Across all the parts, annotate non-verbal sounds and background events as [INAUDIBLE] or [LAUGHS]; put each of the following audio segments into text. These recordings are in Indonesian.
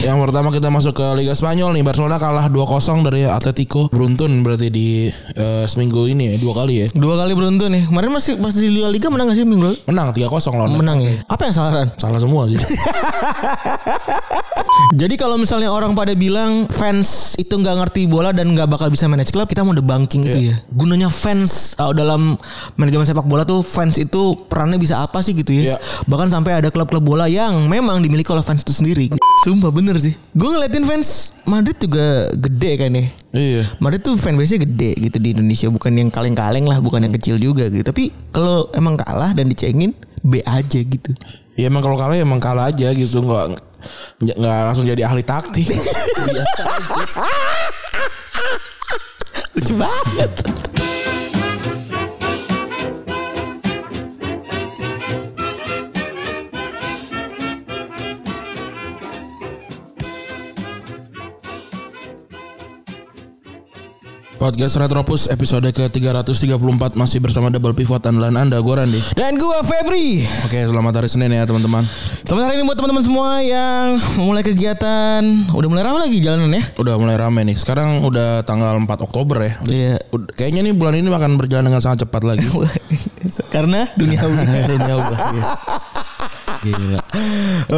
Yang pertama kita masuk ke Liga Spanyol nih Barcelona kalah 2-0 dari Atletico Beruntun berarti di eh, seminggu ini ya Dua kali ya Dua kali beruntun nih. Kemarin masih pas di La Liga menang gak sih minggu lalu? Menang 3-0 lawan Menang ya. Apa yang salah Ran? Salah semua sih [LAUGHS] Jadi kalau misalnya orang pada bilang fans itu nggak ngerti bola dan nggak bakal bisa manage klub, kita mau debunking itu ya. Gunanya fans uh, dalam manajemen sepak bola tuh fans itu perannya bisa apa sih gitu ya? Iya. Bahkan sampai ada klub-klub bola yang memang dimiliki oleh fans itu sendiri. Sumpah bener sih. Gue ngeliatin fans Madrid juga gede kan ya. Iya Madrid tuh fanbase-nya gede gitu di Indonesia bukan yang kaleng-kaleng lah bukan yang kecil juga gitu tapi kalau emang kalah dan dicengin B aja gitu Ya emang kalau kalah ya emang kalah aja gitu nggak nggak nggak langsung jadi ahli taktik. [LAUGHS] lucu banget Podcast Retropus episode ke-334 masih bersama Double Pivot andalan Anda gue Randy. dan gua Febri Oke, selamat hari Senin ya teman-teman. selamat hari ini buat teman-teman semua yang memulai kegiatan udah mulai ramai lagi jalanan ya Udah mulai rame nih. Sekarang udah tanggal 4 Oktober ya. iya Kayaknya nih bulan ini akan berjalan dengan sangat cepat lagi. [LAUGHS] karena dunia [LAUGHS] Dunia ubah, iya. Gila.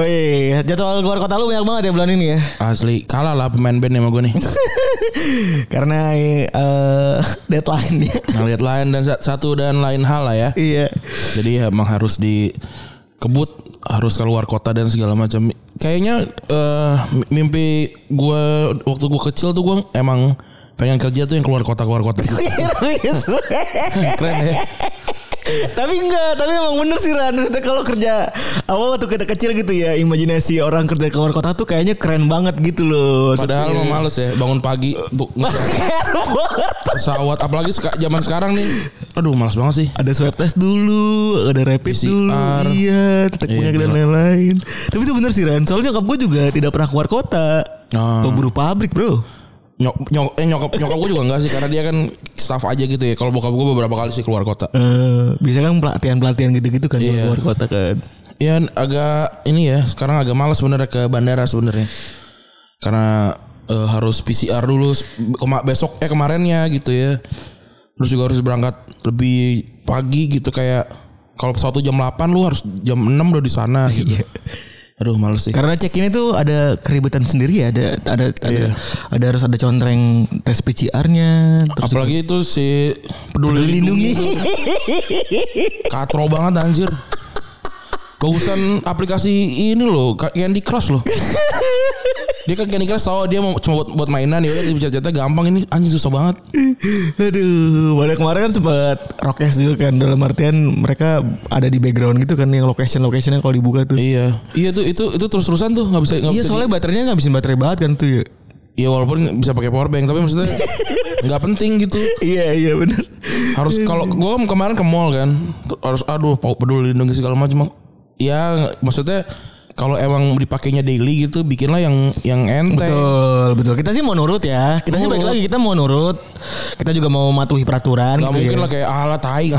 iya jadwal keluar kota lu banyak banget ya bulan ini ya Asli kalah lah pemain band sama gue nih. [LAUGHS] karena eh deadline ya Nah, lain dan sa- satu dan lain hal lah ya. iya Jadi emang harus dikebut harus keluar kota dan segala macam. Kayaknya eh, mimpi gue waktu gue kecil tuh gue emang pengen kerja tuh yang keluar kota keluar [LAUGHS] kota. Keren ya. Tapi enggak, tapi emang bener sih Ran. Kalau kerja apa waktu kita kecil gitu ya, imajinasi orang kerja keluar kota tuh kayaknya keren banget gitu loh. Padahal mau males ya bangun pagi untuk [LAUGHS] pesawat apalagi seka- zaman sekarang nih. Aduh males banget sih. ada swab test dulu, ada rapid PCR. dulu, iya, tetap Iya, punya dan lain-lain. Tapi itu bener sih Ran. Soalnya nyokap gue juga tidak pernah keluar kota. Ah. Pemburu pabrik bro. Nyok, nyok, eh, nyokap nyokap gue juga enggak sih karena dia kan staff aja gitu ya. Kalau bokap gue beberapa kali sih keluar kota. Eh, biasanya kan pelatihan-pelatihan gitu-gitu kan Iya. keluar kota kan. Ya agak ini ya sekarang agak malas sebenarnya ke bandara sebenarnya karena eh, harus PCR dulu besok eh kemarinnya gitu ya terus juga harus berangkat lebih pagi gitu kayak kalau pesawat jam 8 lu harus jam 6 udah di sana gitu. Aduh males sih. Karena check ini tuh ada keributan sendiri ya, ada ada ada, Iya. ada harus ada contreng tes PCR-nya, Apalagi itu si peduli lindungi itu [LAUGHS] katro banget anjir. Bagusan aplikasi ini loh, Candy Crush loh. dia kan Candy Crush tau dia mau cuma buat, buat mainan ya udah dipencet gampang ini anjing susah banget. Aduh, pada kemarin kan sempat rokes juga kan dalam artian mereka ada di background gitu kan yang location locationnya kalau dibuka tuh. Iya, iya tuh itu itu terus terusan tuh nggak bisa nggak Iya bisa. soalnya baterainya ngabisin baterai banget kan tuh ya. di- Iya walaupun bisa pakai power bank tapi maksudnya [LAUGHS] nggak penting gitu. Iya iya benar. Harus kalau gua kemarin ke mall kan harus aduh peduli lindungi segala macam. Ya maksudnya kalau emang dipakainya daily gitu bikinlah yang yang enteng. Betul betul. Kita sih mau nurut ya. Kita sih balik Nurut. lagi kita mau nurut. Kita juga mau mematuhi peraturan. Gak gitu mungkin ya. lah kayak ala tai. [LAUGHS]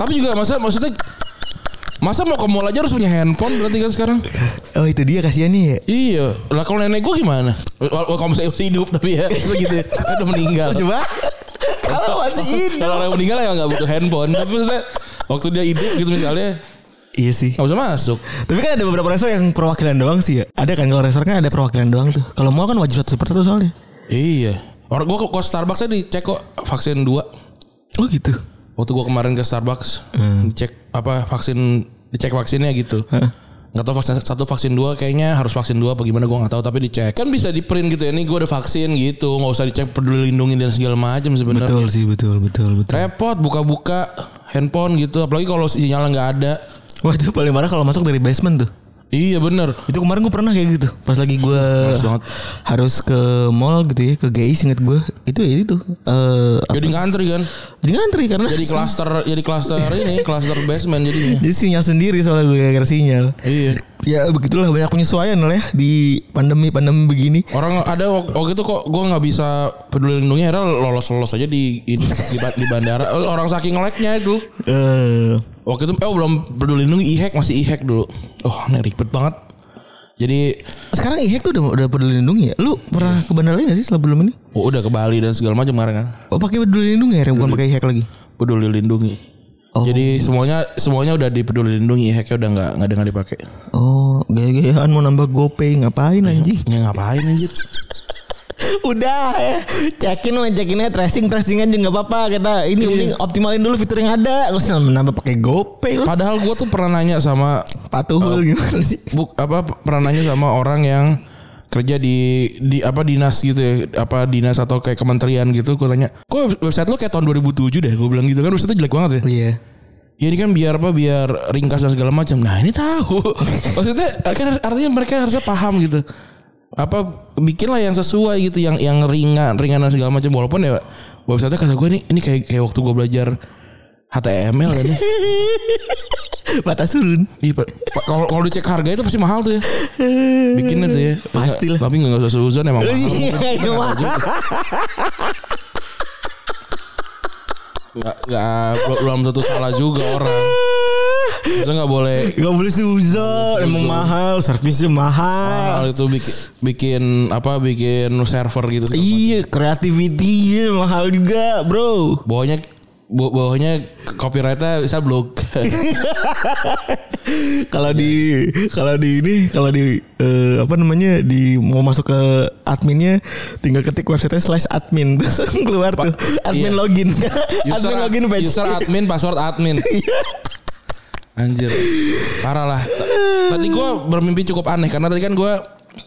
Tapi juga masa maksudnya Masa mau ke mall aja harus punya handphone berarti kan sekarang? Oh itu dia kasihannya ya. Iya. Lah kalau nenek gue gimana? Kalau misalnya masih hidup tapi ya [LAUGHS] begitu. Kan udah meninggal. Coba. Kalau masih hidup. Kalau orang meninggal ya nggak butuh handphone. Tapi maksudnya waktu dia hidup gitu misalnya Iya sih. nggak bisa masuk. Tapi kan ada beberapa restoran yang perwakilan doang sih ya. Ada kan kalau restoran kan ada perwakilan doang tuh. Kalau mau kan wajib satu per satu soalnya. Iya. Orang gue ke Starbucks dicek kok vaksin 2 Oh gitu. Waktu gue kemarin ke Starbucks dicek apa vaksin dicek vaksinnya gitu. Gak tau vaksin satu vaksin dua kayaknya harus vaksin dua apa gimana gue nggak tahu. Tapi dicek. Kan bisa di print gitu ya nih gue udah vaksin gitu. Nggak usah dicek peduli lindungi dan segala macam sebenarnya. Betul sih betul betul betul. repot buka-buka handphone gitu. Apalagi kalau sinyalnya nggak ada. Wah itu paling parah kalau masuk dari basement tuh. Iya bener Itu kemarin gue pernah kayak gitu. Pas lagi gue harus ke mall gitu ya, ke GI inget gue. Itu ya itu. Eh jadi ngantri kan jadi ngantri karena jadi [LAUGHS] klaster jadi klaster ini klaster basement jadinya jadi sinyal sendiri soalnya gue gara sinyal. iya Ya begitulah banyak penyesuaian lah ya di pandemi-pandemi begini. Orang ada wak- waktu itu kok gue nggak bisa peduli lindungi akhirnya lolos lolos aja di ini, di, ba- di bandara. Oh, orang saking leknya itu. Eh, waktu itu eh belum peduli lindungi e masih e dulu. Oh ini ribet banget. Jadi sekarang IHEC tuh udah udah peduli lindungi ya. Lu pernah ke bandara gak sih sebelum ini? oh, udah ke Bali dan segala macam kemarin kan. Oh pakai peduli lindungi ya, bukan pakai IHEC lagi. peduli lindungi Oh. jadi semuanya semuanya udah di peduli lindungi e udah nggak nggak ada nggak dipakai Oh, gaya-gayaan mau nambah GoPay ngapain anjing? ya ngapain anjir [LAUGHS] Udah ya, cekin mah cekinnya tracing tracing aja nggak apa-apa kita ini mending optimalin dulu fitur yang ada, nggak usah menambah pakai GoPay lah. padahal gue tuh pernah nanya sama Patuhul gimana sih? buk apa pernah nanya sama orang yang kerja di di apa dinas gitu ya apa dinas atau kayak kementerian gitu gue tanya kok website lo kayak tahun 2007 deh? Gue bilang gitu kan website jelek banget ya. Iya. ya ini kan biar apa biar ringkas dan segala macam. Nah ini tahu. [LAUGHS] Maksudnya kan artinya mereka harusnya paham gitu. Apa bikinlah yang sesuai gitu yang yang ringan ringan dan segala macam. Walaupun ya website kata gue ini ini kayak kayak waktu gue belajar HTML kan ya. [LAUGHS] Batas turun. Iya pak. Kalau kalau dicek harga itu pasti mahal tuh ya. Bikinnya tuh ya. Pastilah. Tapi nggak usah seuzon emang mahal. Iya, iya, mahal. Nggak nggak belum- tentu salah juga orang. Maksudnya nggak boleh Gak boleh suzon, emang mahal, servisnya mahal. mahal itu bikin bikin apa bikin server gitu. Iya, kreativitinya mahal juga, bro. Bawahnya baw- bawahnya copyrightnya bisa blog. [LAUGHS] kalau di kalau di ini kalau di eh, apa namanya di mau masuk ke adminnya tinggal ketik website slash admin [LAUGHS] keluar tuh admin iya. login [LAUGHS] user admin login page user admin password admin. Anjir. Parah lah. T- Tadi gue bermimpi cukup aneh karena tadi kan gue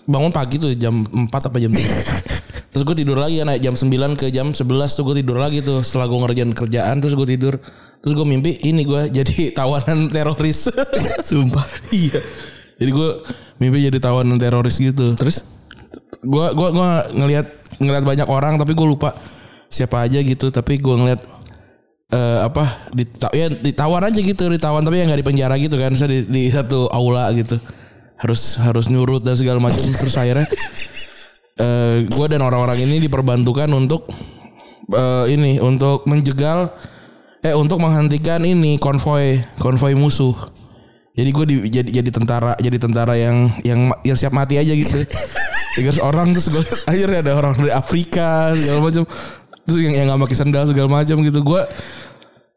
bangun pagi tuh jam 4 apa jam 3. [LAUGHS] Terus gue tidur lagi naik jam 9 ke jam 11 tuh gue tidur lagi tuh setelah gue ngerjain kerjaan terus gue tidur. Terus gue mimpi ini gue [LAUGHS] jadi tawanan teroris. [LAUGHS] sumpah iya. Jadi gue mimpi jadi tawanan teroris gitu. Terus gue gua gua ngelihat ngelihat banyak orang tapi gue lupa siapa aja gitu tapi gue ngelihat eh apa di ya ditawan aja gitu ditawan tapi yang nggak di penjara gitu kan saya di, di satu aula gitu harus harus nyurut dan segala macam. Terus akhirnya [LAUGHS] eh gue dan orang-orang ini diperbantukan untuk eh, ini untuk menjegal eh untuk menghentikan ini konvoy konvoy musuh. Jadi gue jadi jadi tentara jadi tentara yang yang yang siap mati aja gitu. [LAUGHS] Tiga orang terus gue akhirnya ada orang dari Afrika segala macam. Terus yang yang nggak pakai sandal segala macam gitu. Gue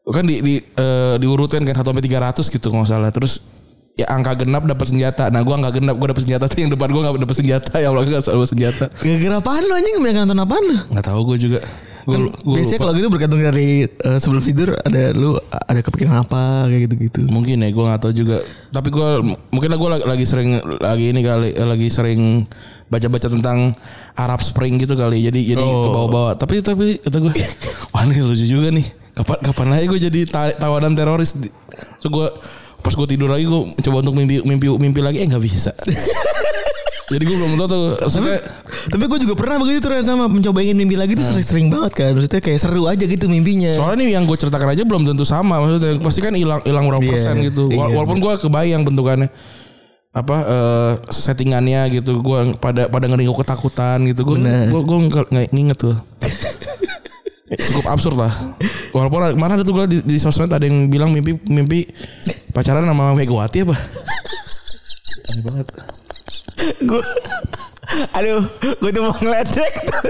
kan di di eh, diurutin kan satu sampai tiga ratus gitu nggak salah. Terus ya angka genap dapat senjata. Nah gue angka genap gue dapat senjata. Tuh yang depan gue nggak dapat senjata. Ya Allah nggak selalu senjata. Gara-gara apaan lo anjing? Mereka nonton apaan nggak tahu gue juga. Gue kan biasanya kalau gitu bergantung dari eh, sebelum tidur ada lu ada kepikiran apa kayak gitu-gitu. Mungkin ya gue nggak tahu juga. Tapi gue mungkin gue lagi, lagi sering lagi ini kali lagi sering baca-baca tentang Arab Spring gitu kali. Jadi jadi ke bawah-bawah tapi tapi kata gue [LAUGHS] wah ini lucu juga nih. Kapan kapan lagi gue jadi ta- tawanan teroris. So gue pas gue tidur lagi gue coba untuk mimpi mimpi mimpi lagi eh nggak bisa. [LAUGHS] Jadi gue belum tahu tuh maksudnya tapi gue juga pernah begitu tuh sama mencoba ingin mimpi lagi tuh sering-sering banget kan maksudnya kayak seru aja gitu mimpinya. Soalnya nih yang gue ceritakan aja belum tentu sama maksudnya pasti kan hilang hilang berapa Iya, persen gitu. Wala- iya. walaupun gue kebayang bentukannya. Apa eh, settingannya gitu gue pada pada ngeringu ketakutan gitu. Gue gue gue nggak nginget tuh [LAUGHS] cukup absurd lah. Walaupun kemarin ada tuh gue di, di sosmed ada yang bilang mimpi mimpi pacaran sama Megawati apa? Aneh banget. Gue aduh gue tuh mau ngeledek tuh.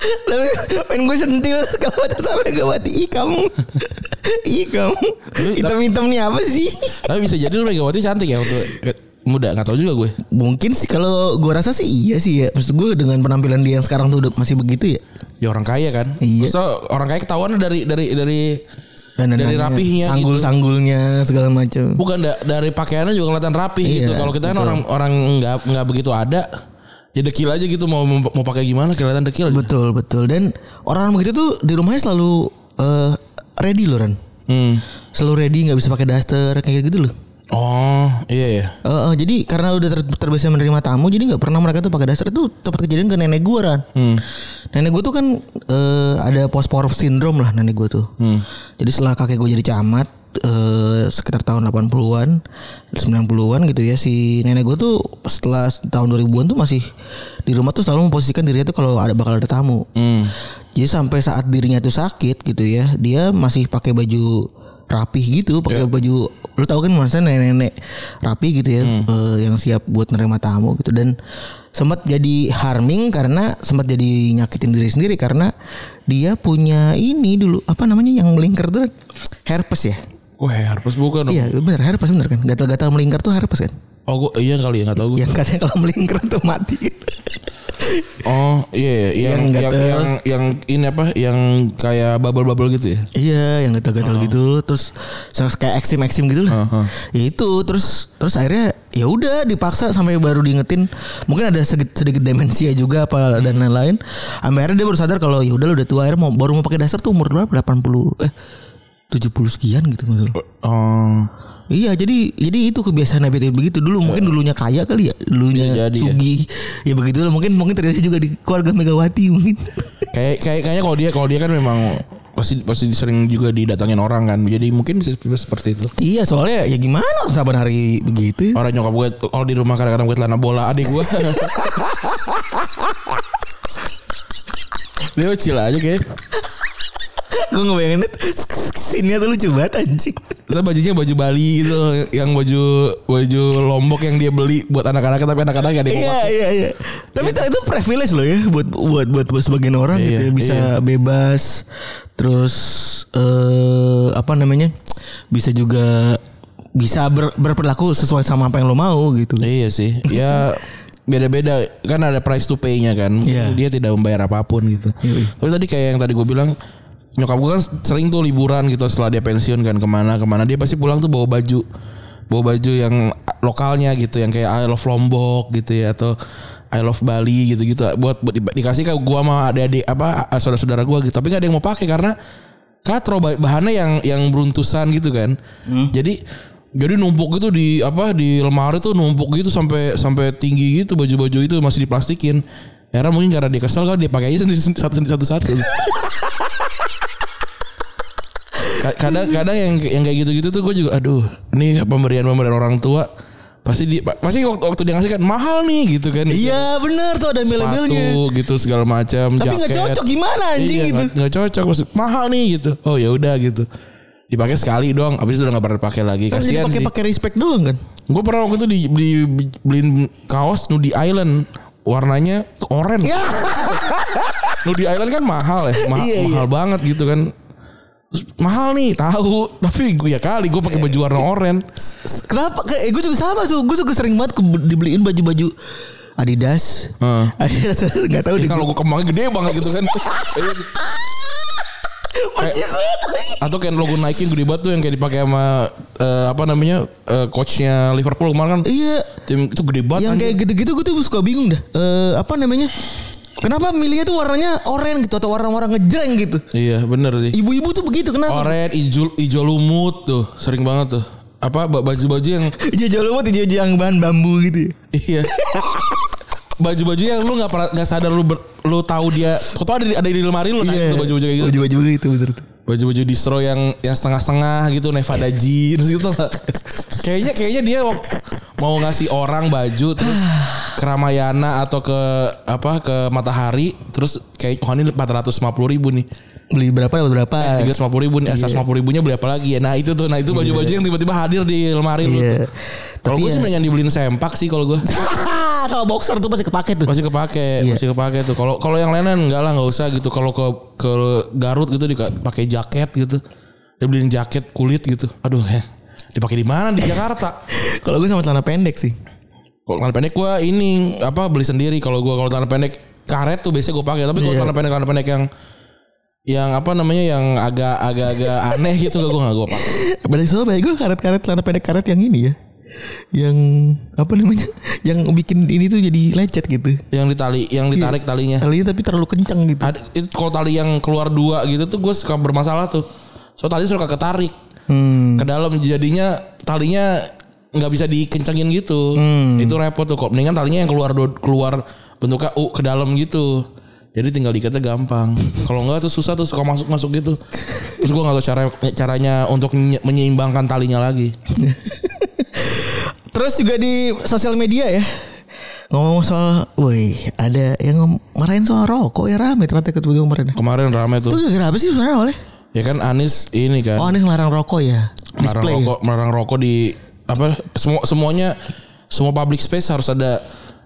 Tapi pengen gue sentil kalau baca sampai gak mati ih kamu. Ih kamu. Hitam-hitam nih apa sih? Tapi bisa jadi lu Megawati cantik ya waktu muda nggak tahu juga gue mungkin sih kalau gue rasa sih iya sih ya. Maksud gue dengan penampilan dia yang sekarang tuh udah masih begitu ya ya orang kaya kan Iya. Maksudnya orang kaya ketahuan dari dari dari Dan dari rapihnya gitu. sanggul-sanggulnya segala macam bukan da- dari pakaiannya juga kelihatan rapih Iya, gitu. Kalau kita kan orang orang nggak nggak begitu ada, ya dekil aja gitu mau mau, mau pakai gimana kelihatan dekil aja. betul betul dan orang begitu tuh di rumahnya selalu eh, ready loh Ran Hmm. selalu ready nggak bisa pakai daster kayak gitu loh Oh iya ya. Eh, eh, jadi karena udah ter- terbiasa menerima tamu jadi nggak pernah mereka tuh pakai daster itu tempat kejadian ke nenek gue Ran. Nenek gue tuh kan eh, ada post power syndrome lah nenek gue tuh. Jadi setelah kakek gue jadi camat eh, sekitar tahun 80-an 90-an gitu ya si nenek gue tuh setelah tahun 2000-an tuh masih di rumah tuh selalu memposisikan dirinya tuh kalau ada bakal ada tamu. Hmm. jadi sampai saat dirinya tuh sakit gitu ya dia masih pakai baju rapih gitu pakai baju lu tahu kan maksudnya nenek-nenek rapi gitu ya eh, yang siap buat menerima tamu gitu. Dan sempat jadi harming karena sempat jadi nyakitin diri sendiri karena dia punya ini dulu apa namanya yang melingkar tuh? Herpes ya? Wah, herpes bukan dong. iya bener herpes bener kan? Gatal-gatal melingkar tuh herpes kan Oh, gua iya kali ya enggak tahu gue. yang katanya kalau melingkar tuh mati Oh, iya, iya. yang Yang yang, gatel. yang yang ini apa? Yang kayak bubble-bubble gitu ya. Iya, yang gatal-gatal gitu, terus kayak eksim-eksim gitu lah. Heeh. Ya itu, terus terus akhirnya ya udah dipaksa sampai baru diingetin. Mungkin ada sedikit, sedikit demensia juga apa dan lain-lain. Akhirnya dia baru sadar kalau ya udah lu udah tua akhirnya mau baru mau pakai dasar tuh umur berapa? 80 eh 70 sekian gitu maksudnya. Oh. Iya, jadi jadi itu kebiasaan habit begitu dulu. Mungkin dulunya kaya kali ya, dulunya Bisa jadi ya. sugih. Ya, begitu lah. Mungkin mungkin terjadi juga di keluarga Megawati mungkin. [LAUGHS] Kayak kayak kayaknya kalau dia kalau dia kan memang pasti pasti sering juga didatangin orang kan. Jadi mungkin seperti itu. iya, soalnya ya gimana orang saban hari begitu. Orang nyokap gue kalau di rumah kadang-kadang gue celana bola adik gue. [LAUGHS] Dia kecil aja kayak. Gue ngebayangin itu Sini tuh lucu banget anjing. Terus bajunya baju Bali gitu Yang baju baju Lombok yang dia beli Buat anak-anaknya Tapi anak-anak gak ada yang Iya iya iya. Tapi itu privilege loh ya Buat buat buat, buat sebagian orang Iya, gitu ya Bisa iya. bebas. Terus eh Apa namanya Bisa juga Bisa ber, berperilaku sesuai sama apa yang lo mau gitu. Iya sih Ya beda-beda. Kan ada price to pay-nya kan Iya. dia tidak membayar apa pun gitu. Tapi tadi kayak yang tadi gue bilang nyokap gue kan sering tuh liburan gitu setelah dia pensiun kan ke mana ke mana. Dia pasti pulang tuh bawa baju bawa baju yang lokalnya gitu yang kayak I love Lombok gitu ya atau I love Bali gitu gitu buat, buat di- dikasih ke gue sama adik-adik apa saudara-saudara gue gitu. Tapi nggak ada yang mau pakai karena katro bah- bahannya yang yang beruntusan gitu kan. Jadi jadi numpuk gitu di apa di lemari tuh numpuk gitu sampai sampai tinggi gitu baju-baju itu masih diplastikin karena mungkin karena dia kesel kan dia pakai aja satu satu satu Ka- kadang kadang yang yang kayak gitu-gitu tuh gue juga aduh ini pemberian pemberian orang tua pasti di pasti waktu, waktu dia ngasih kan mahal nih gitu kan. Iya bener tuh ada sepatu gitu segala macam Tapi nggak cocok gimana anjing iya, gitu? nggak- cocok maksud mahal nih gitu. Oh ya udah gitu. Dipakai sekali doang habis itu udah nggak pernah dipakai lagi kasihan pakai sih. pakai respect doang kan? Gue pernah waktu itu di, beli beliin kaos Nudi Island warnanya oranye Ya [LAUGHS] Nudi Island kan mahal ya ma- Iya, iya. mahal banget gitu kan mahal nih tahu [LAUGHS] tapi gue ya kali gue pakai baju warna oranye Kenapa? Eh, gue juga sama tuh. Gue juga sering banget dibeliin baju-baju Adidas. Heeh. Adidas [LAUGHS] nggak tahu Ya, kalau gue kembangnya gede banget gitu kan Percis atau kayak logo Nike yang gede banget tuh yang kayak dipakai sama eh, apa namanya eh, coachnya Liverpool kemarin kan Iya. tim itu gede banget Yang anjing. kayak gitu-gitu gue tuh suka bingung dah. Eh apa namanya? Kenapa milihnya tuh warnanya oranye gitu atau warna-warna ngejreng gitu? iya bener sih Ibu-ibu tuh begitu kenapa? oranye hijau hijau lumut tuh sering banget tuh apa ba- baju-baju yang [LAUGHS] Hijau lumut hijau yang bahan bambu gitu. ya. iya [LAUGHS] baju-baju yang lu nggak pernah nggak sadar lu ber, lu tahu dia tahu ada di, ada di lemari lu nah itu baju-baju kayak gitu. Baju-baju gitu betul tuh. baju-baju distro yang yang setengah-setengah gitu Nevada jeans gitu. [LAUGHS] Kayaknya kayaknya dia mau ngasih orang baju terus ke Ramayana atau ke apa ke Matahari terus kayak oh ini 450 ribu nih. Beli berapa? Dapat berapa? tiga ratus puluh ribu nih asas lima ribunya beli apa lagi ya? Nah itu tuh nah itu baju-baju yang tiba-tiba hadir di lemari lu Iya. tuh. Kalau gue ya- sih mendingan dibeliin sempak sih kalau gue [LAUGHS] Kalau boxer tuh pasti kepake tuh. masih kepake Iya. masih kepake tuh kalau kalau yang lain enggak lah nggak usah gitu kalau ke ke Garut gitu dipakai jaket gitu dia beliin jaket kulit gitu aduh ya dipakai di mana di Jakarta [LAUGHS] Kalau gue sama celana pendek sih. kalau celana pendek gue ini apa beli sendiri kalau gue kalau celana pendek karet tuh biasanya gue pakai tapi kalau Iya. celana pendek celana pendek yang yang apa namanya yang agak agak agak aneh gitu gak gue gak gue pakai Balik soal baik gue karet-karet celana pendek karet yang ini ya. Yang apa namanya? Yang bikin ini tuh jadi lecet gitu. yang ditali yang ditarik talinya Talinya tapi terlalu kencang gitu. ada itu kalau tali yang keluar dua gitu tuh gue suka bermasalah tuh so tali suka ketarik Hmm. ke dalam jadinya talinya nggak bisa dikencengin gitu Hmm. itu repot tuh kok mendingan talinya yang keluar keluar bentuknya U ke dalam gitu Jadi tinggal dikatnya gampang. [LAUGHS] Kalau enggak tuh susah tuh suka masuk-masuk gitu. Terus gua nggak tahu cara caranya untuk menye- menyeimbangkan talinya lagi. [LAUGHS] Terus juga di sosial media ya. Ngomong soal, woi ada yang ngom- marahin soal rokok ya rame ternyata ketemu kemarin. Kemarin rame Itu tuh. gara-gara apa sih sebenarnya oleh? Ya kan Anis ini kan. Oh Anies ngelarang rokok ya. melarang Display. rokok, melarang rokok di apa semua semuanya semua public space harus ada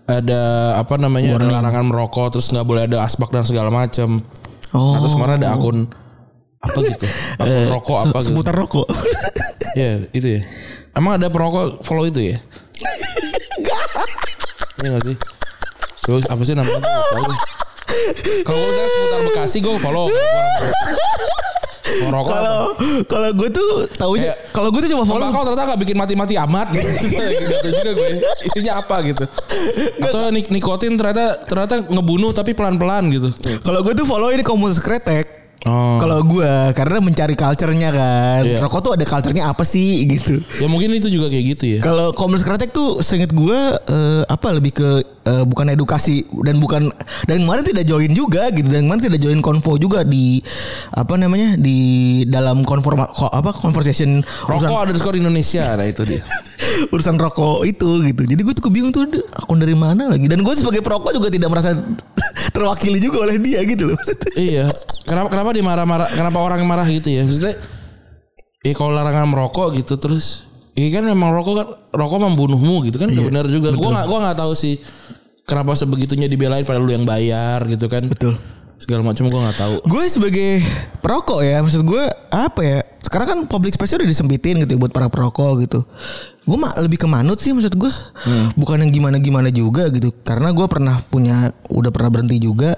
ada apa namanya ada larangan merokok terus nggak boleh ada asbak dan segala macam. Oh. Nah, terus kemarin ada akun apa gitu akun [LAUGHS] rokok apa gitu. Seputar rokok. Ya itu ya. Emang ada perokok follow itu ya? [LAUGHS] Iya gak sih? Coba apa sih namanya? Kalau gue misalnya seputar Bekasi gue follow. Mau rokok apa? Kalau kalau gue tuh taunya Kayak- kalau gue tuh cuma follow Tembakau ternyata gak bikin mati-mati amat [LAUGHS] gitu. Tahu juga gue. Isinya apa gitu. Atau nik- nikotin ternyata ternyata ngebunuh tapi pelan-pelan gitu. kalau gue tuh follow ini komunitas kretek. Oh. Kalau gue karena mencari culture-nya kan. Iya. Rokok tuh ada culture-nya apa sih gitu. Ya mungkin itu juga kayak gitu ya. Kalau komunitas kretek tuh seinget gue eh, apa lebih ke eh, bukan edukasi dan bukan dan kemarin tidak join juga gitu dan kemarin tidak join konvo juga di apa namanya di dalam konforma ko- apa conversation urusan Rokok ada di skor Indonesia. Nah itu dia. [LAUGHS] urusan rokok itu gitu. Jadi gue tuh bingung tuh "Aduh, akun dari mana lagi dan gue sebagai perokok juga tidak merasa [LAUGHS] terwakili juga oleh dia gitu loh. [LAUGHS] Iya. Kenapa kenapa dimarah-marah? Kenapa orang marah gitu ya? Maksudnya Eh kalau larangan merokok gitu terus Iya kan memang rokok kan rokok membunuhmu gitu kan Iya, benar juga. Gua nggak gua nggak tahu sih kenapa sebegitunya dibelain pada lu yang bayar gitu kan. Betul. Segala macam gua nggak tahu. Gue sebagai perokok ya, maksud gue apa ya? Sekarang kan public space udah disempitin gitu ya buat para perokok gitu. Gue mah lebih ke manut sih maksud gue. Bukan yang gimana-gimana juga gitu. Karena gue pernah punya, udah pernah berhenti juga.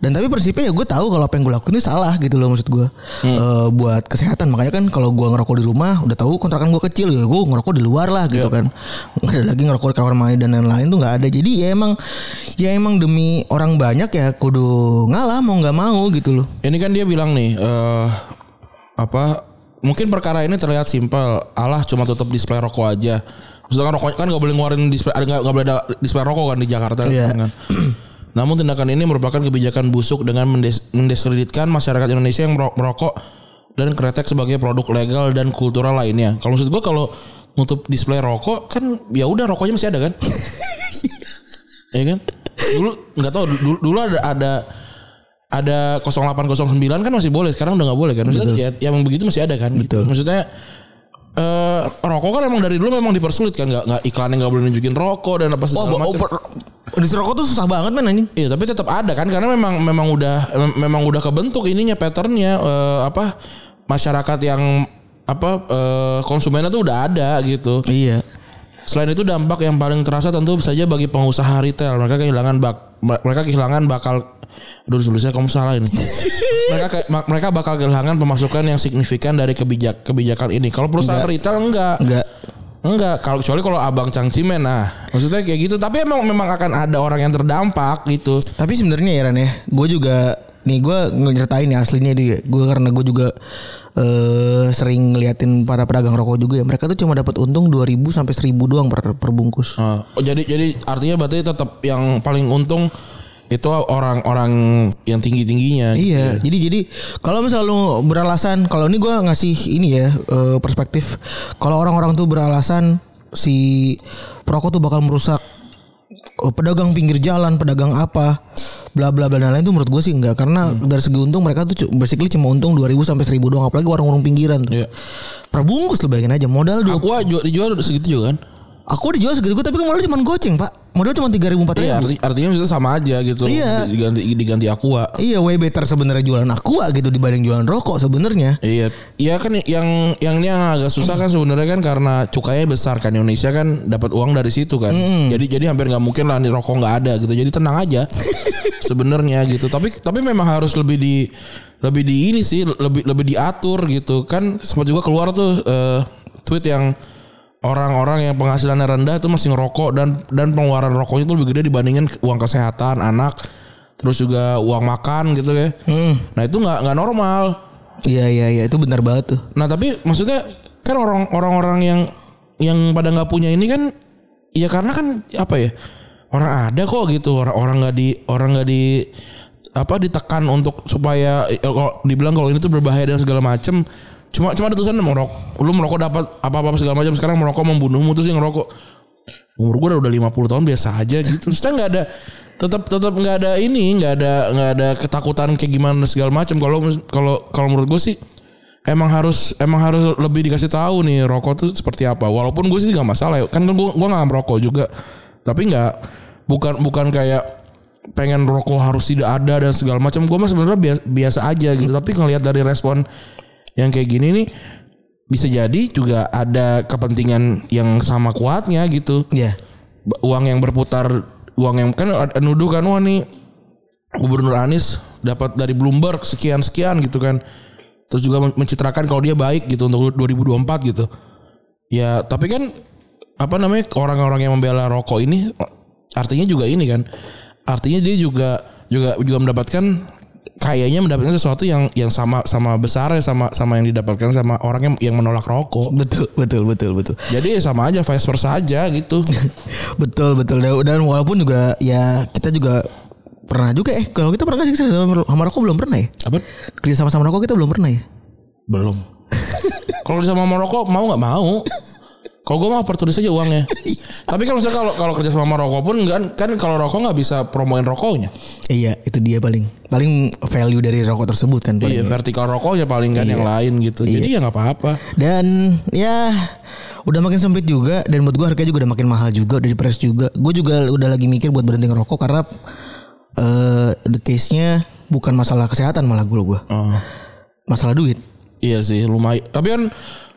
Dan tapi prinsipnya ya gue tahu kalau apa yang gue lakuin itu salah gitu loh maksud gue. Eh, buat kesehatan makanya kan kalau gue ngerokok di rumah udah tahu kontrakan gue kecil ya gue ngerokok di luar lah gitu kan. Nggak ada lagi ngerokok di kamar mandi dan lain-lain tuh nggak ada. Jadi ya emang ya emang demi orang banyak ya kudu ngalah mau nggak mau gitu loh. Ini kan dia bilang nih eh apa mungkin perkara ini terlihat simpel. Allah cuma tutup display rokok aja. Misalkan rokok kan nggak boleh ngeluarin display ada nggak boleh ada display rokok kan di Jakarta Iya. kan. [CLEARS THROAT] Namun tindakan ini merupakan kebijakan busuk dengan mendes- mendiskreditkan masyarakat Indonesia yang mero- merokok dan kretek sebagai produk legal dan kultural lainnya. Kalau maksud gua kalau nutup display rokok kan ya udah rokoknya masih ada kan? [LAUGHS] ya kan? Dulu nggak tahu dulu, dulu ada ada ada 0809 kan masih boleh sekarang udah nggak boleh kan maksudnya ya, yang begitu masih ada kan gitu. maksudnya eh rokok kan emang dari dulu memang dipersulit kan nggak nggak iklannya nggak boleh nunjukin rokok dan apa segala oh, macam industri rokok tuh susah banget men anjing. Iya tapi tetap ada kan karena memang memang udah mem- memang udah kebentuk ininya patternnya eh, apa masyarakat yang apa eh, konsumennya tuh udah ada gitu. Iya. Selain itu dampak yang paling terasa tentu saja bagi pengusaha retail mereka kehilangan bak mereka kehilangan bakal Aduh tulisnya kamu salah ini. [LAUGHS] mereka ke- ma- mereka bakal kehilangan pemasukan yang signifikan dari kebijak kebijakan ini. Kalau perusahaan retail enggak. Enggak. Enggak, kalau kecuali kalau abang cangcimen nah. Maksudnya kayak gitu, tapi emang memang akan ada orang yang terdampak gitu. Tapi sebenarnya ya Ran ya, gue juga nih gue ngeritain ya aslinya dia. Gue karena gue juga eh sering ngeliatin para pedagang rokok juga ya. Mereka tuh cuma dapat untung 2000 sampai 1000 doang per, per bungkus. Oh, jadi jadi artinya berarti tetap yang paling untung itu orang-orang yang tinggi-tingginya. gitu Iya, jadi jadi kalau misalnya lu beralasan kalau ini gua ngasih ini ya eh, perspektif kalau orang-orang tuh beralasan si perokok tuh bakal merusak eh, pedagang pinggir jalan, pedagang apa, bla bla bla dan lain itu menurut gue sih enggak karena dari segi untung mereka tuh basically cuma untung 2000 sampai 1000 doang apalagi warung-warung pinggiran tuh. Iya. Perbungkus lu bayangin aja modal dua. Aqua jual dijual segitu juga kan? Aku dijual segitu tapi kan modal cuma goceng, Pak. Modal cuma 3000 4000. Iya, arti, artinya maksudnya sama aja gitu. Iya. Diganti diganti Aqua. Iya, way better sebenarnya jualan aqua gitu dibanding jualan rokok sebenarnya. Iya, iya kan yang yang ini yang agak susah kan sebenarnya kan karena cukainya besar kan Indonesia kan dapat uang dari situ kan. Jadi jadi hampir nggak mungkin lah nih rokok nggak ada gitu. Jadi tenang aja [LAUGHS] sebenarnya gitu. Tapi tapi memang harus lebih di lebih di ini sih lebih lebih diatur gitu kan. Sempat juga keluar tuh eh, tweet yang orang-orang yang penghasilannya rendah itu masih ngerokok dan dan pengeluaran rokoknya itu lebih gede dibandingin uang kesehatan anak terus juga uang makan gitu ya. Nah itu nggak nggak normal. Iya iya iya itu benar banget tuh. Nah tapi maksudnya kan orang orang-orang yang yang pada nggak punya ini kan ya karena kan apa ya orang ada kok gitu orang orang nggak di orang nggak di apa ditekan untuk supaya eh, kalau dibilang kalau ini tuh berbahaya dan segala macem cuma cuma ada tulisan merokok. Lu merokok dapat apa apa segala macam. Sekarang merokok membunuhmu terus yang ngerokok. Umur gue udah 50 tahun biasa aja gitu. Terus nggak ada tetap tetap nggak ada ini nggak ada nggak ada ketakutan kayak gimana segala macam. Kalau kalau kalau menurut gue sih emang harus emang harus lebih dikasih tahu nih rokok tuh seperti apa. Walaupun gue sih nggak masalah ya. Kan gue gue nggak merokok juga. Tapi nggak bukan bukan kayak pengen rokok harus tidak ada dan segala macam. Gue mah sebenarnya biasa, biasa aja gitu. Tapi ngelihat dari respon yang kayak gini nih bisa jadi juga ada kepentingan yang sama kuatnya gitu. Iya. Ba- uang yang berputar uang yang kan nuduh kan wah nih Gubernur Anies dapat dari Bloomberg sekian sekian gitu kan. Terus juga men- mencitrakan kalau dia baik gitu untuk 2024 gitu. Ya tapi kan apa namanya orang-orang yang membela rokok ini artinya juga ini kan. Artinya dia juga juga juga mendapatkan kayaknya mendapatkan sesuatu yang yang sama sama besarnya sama sama yang didapatkan sama orang yang yang menolak rokok Betul, betul, betul, betul. jadi ya sama aja vice versa aja gitu [LAUGHS] betul, betul. Dan- Dan walaupun juga ya kita juga pernah juga eh kalau kita pernah sih sama, sama rokok belum pernah ya? apa Kerja sama sama rokok kita belum pernah ya? Belum. [LAUGHS] Kalau sama Maroko mau nggak mau. Kalau gue mah opportunis aja uangnya. [LAUGHS] Tapi kan maksudnya kalau kalau kerja sama Maroko pun kan kan kalau rokok nggak bisa promoin rokoknya. Iya, itu dia paling paling value dari rokok tersebut kan. Iya, vertikal rokoknya paling kan yang lain gitu. Jadi ya nggak apa-apa. Dan ya udah makin sempit juga dan buat gue harganya juga udah makin mahal juga udah di press juga. Gue juga udah lagi mikir buat berhenti ngerokok karena eh the case-nya bukan masalah kesehatan malah gue gue. Oh. Masalah duit. Iya sih, lumayan. Tapi kan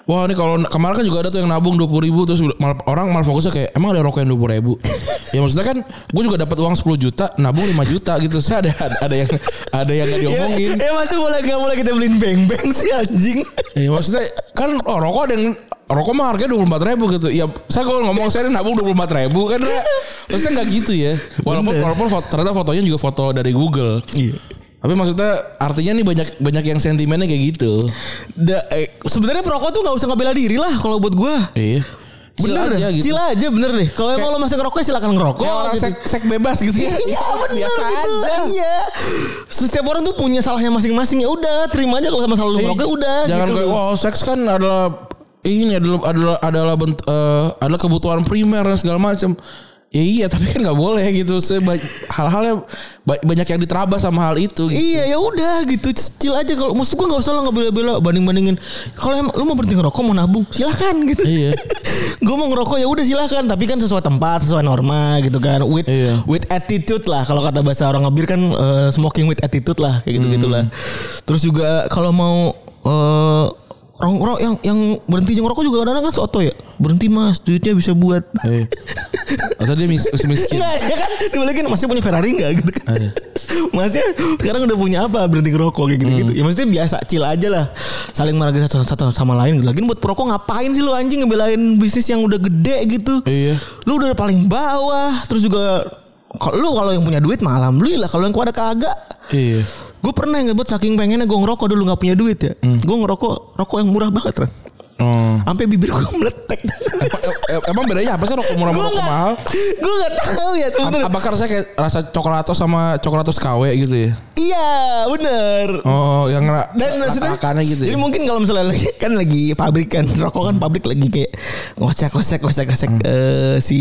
Wah ini kalau kemarin kan juga ada tuh yang nabung dua ribu terus mal, orang malah fokusnya kayak emang ada rokok yang dua ribu. [LAUGHS] ya maksudnya kan gue juga dapat uang 10 juta nabung 5 juta gitu. Saya ada ada yang ada yang nggak [LAUGHS] diomongin. Ya, masih boleh gak boleh kita beliin beng-beng sih anjing. Iya maksudnya kan oh, rokok ada yang rokok mah harganya dua puluh empat ribu gitu. Ya saya kalau ngomong saya nabung dua puluh empat ribu kan ya, maksudnya nggak gitu ya. Walaupun walaupun foto, ternyata fotonya juga foto dari Google. Iya. Tapi maksudnya artinya nih banyak banyak yang sentimennya kayak gitu. Da, eh, sebenarnya perokok tuh nggak usah ngebela diri lah kalau buat gue. Iya. Bener aja deh, gitu. chill aja bener deh. Kalau emang lo masih ngerokok ya silakan ngerokok. Kayak orang gitu. sek, sek bebas gitu ya. Iya [LAUGHS] bener Biasa gitu aja. Iya Setiap orang tuh punya salahnya masing-masing Ya udah terima aja kalau sama salah lu ngerokok udah Jangan gitu. kayak wow seks kan adalah ini adalah adalah adalah bent, eh, adalah kebutuhan primer dan segala macam. Ya iya tapi kan nggak boleh gitu. Hal-halnya ba- banyak yang diterabas sama hal itu. Gitu. Iya ya udah gitu chill aja kalau maksud gua nggak usah lo ngebela-bela banding-bandingin kalau emang lu mau berhenti ngerokok mau nabung silahkan gitu Iya. [LAUGHS] gue mau ngerokok ya udah silahkan tapi kan sesuai tempat sesuai norma gitu kan with Iya. with attitude lah kalau kata bahasa orang ngebir kan eh, smoking with attitude lah kayak gitu gitulah terus juga kalau mau eh orang orang yang yang berhenti ngerokok juga kadang-kadang kan soto ya berhenti mas duitnya bisa buat Iya. Atau dia mis masih miskin. Enggak ya kan dibalikin masih punya Ferrari enggak gitu kan. Iya. Masnya sekarang udah punya apa berhenti ngerokok kayak gitu-gitu. Ya maksudnya biasa chill aja lah. Saling menghargai satu, satu sama lain. Lagian buat perokok ngapain sih lu anjing ngebelain bisnis yang udah gede gitu. Iya. Lu udah paling bawah terus juga kalau lu kalau yang punya duit mah alhamdulillah kalau yang pada kagak Iya. Gue pernah ngebut saking pengennya gue ngerokok dulu nggak punya duit ya. Gue ngerokok rokok yang murah banget kan. Oh. Sampai bibir gue meletek. Eh, Emang bedanya apa sih rokok murah sama rokok nggak, mahal? gue nggak tahu ya sebenarnya. Apakah rasanya kayak rasa coklatos sama coklatos KW gitu ya? Iya bener. Oh, yang ngera- Dan maksudnya gitu Jadi ya. mungkin kalau misalnya lagi kan lagi pabrik kan [LAUGHS] rokok kan pabrik lagi kayak ngocek ngocek ngocek ngocek eh, si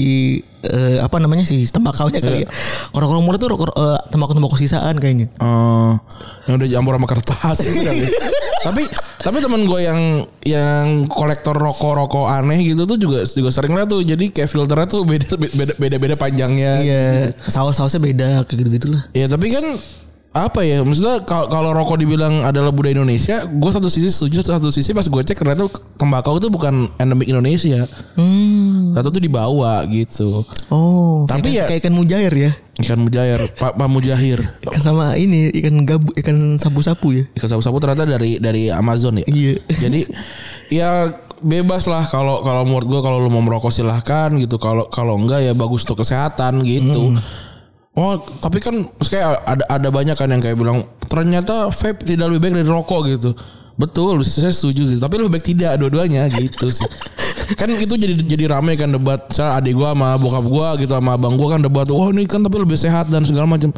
eh, apa namanya si tembakaunya kali ya. Kalau rokok murah tuh rokok eh, tembakau tembakau sisaan kayaknya. Oh, yang udah campur sama kertas gitu kali. [LAUGHS] tapi tapi teman gue yang yang kolektor rokok-rokok aneh gitu tuh juga juga sering lah tuh. Jadi kayak filternya tuh beda beda beda, beda panjangnya. Iya, saus-sausnya beda kayak gitu-gitulah. Ya tapi kan apa ya maksudnya kalau kalau rokok dibilang adalah budaya Indonesia, gue satu sisi setuju, satu sisi pas gue cek ternyata tembakau itu bukan endemik Indonesia. Hmm. Satu tuh dibawa gitu. Oh, Tapi kayak, ya- kayak ikan mujair ya. Ikan mujair, Pak Pak Mujahir. Ikan sama ini ikan gabu ikan sapu-sapu ya. Ikan sapu-sapu ternyata dari dari Amazon ya. Iya. Jadi ya bebas lah kalau kalau menurut gue kalau lu mau merokok silahkan gitu. Kalau kalau enggak ya bagus untuk kesehatan gitu. Oh tapi kan kayak ada ada banyak kan yang kayak bilang ternyata vape tidak lebih baik dari rokok gitu. Betul, saya setuju sih. Tapi lebih baik tidak dua-duanya gitu sih. [LAUGHS] kan itu jadi jadi rame kan debat. Saya adik gua sama bokap gua gitu sama abang gua kan debat. Wah ini kan tapi lebih sehat dan segala macam.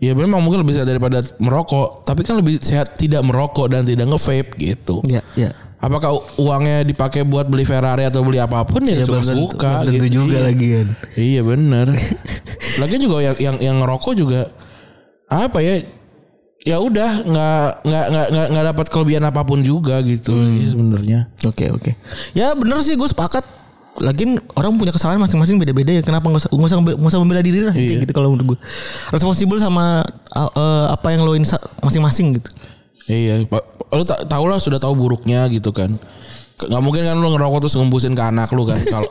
Ya memang mungkin lebih sehat daripada merokok, tapi kan lebih sehat tidak merokok dan tidak nge-vape gitu. Ya, ya. Apakah uangnya dipakai buat beli Ferrari atau beli apa pun ya, Ya, suka tentu- suka belum tentu juga lagi kan. Iya benar. [LAUGHS] Lagi juga yang yang yang ngerokok juga apa ya? Ya udah nggak nggak nggak nggak nggak dapat kelebihan apa pun juga gitu Hmm. sebenarnya. Oke oke. Ya bener sih gue sepakat. Lagian orang punya kesalahan masing-masing beda-beda ya. Kenapa nggak usah nggak usah membela diri lah Iya. gitu kalau menurut gue. Responsibel sama uh, uh, apa yang lo insa- masing-masing gitu. Iya. Lu tak tahu lah sudah tahu buruknya gitu kan. K- nggak mungkin kan lu ngerokok terus ngembusin ke anak lu kan kalau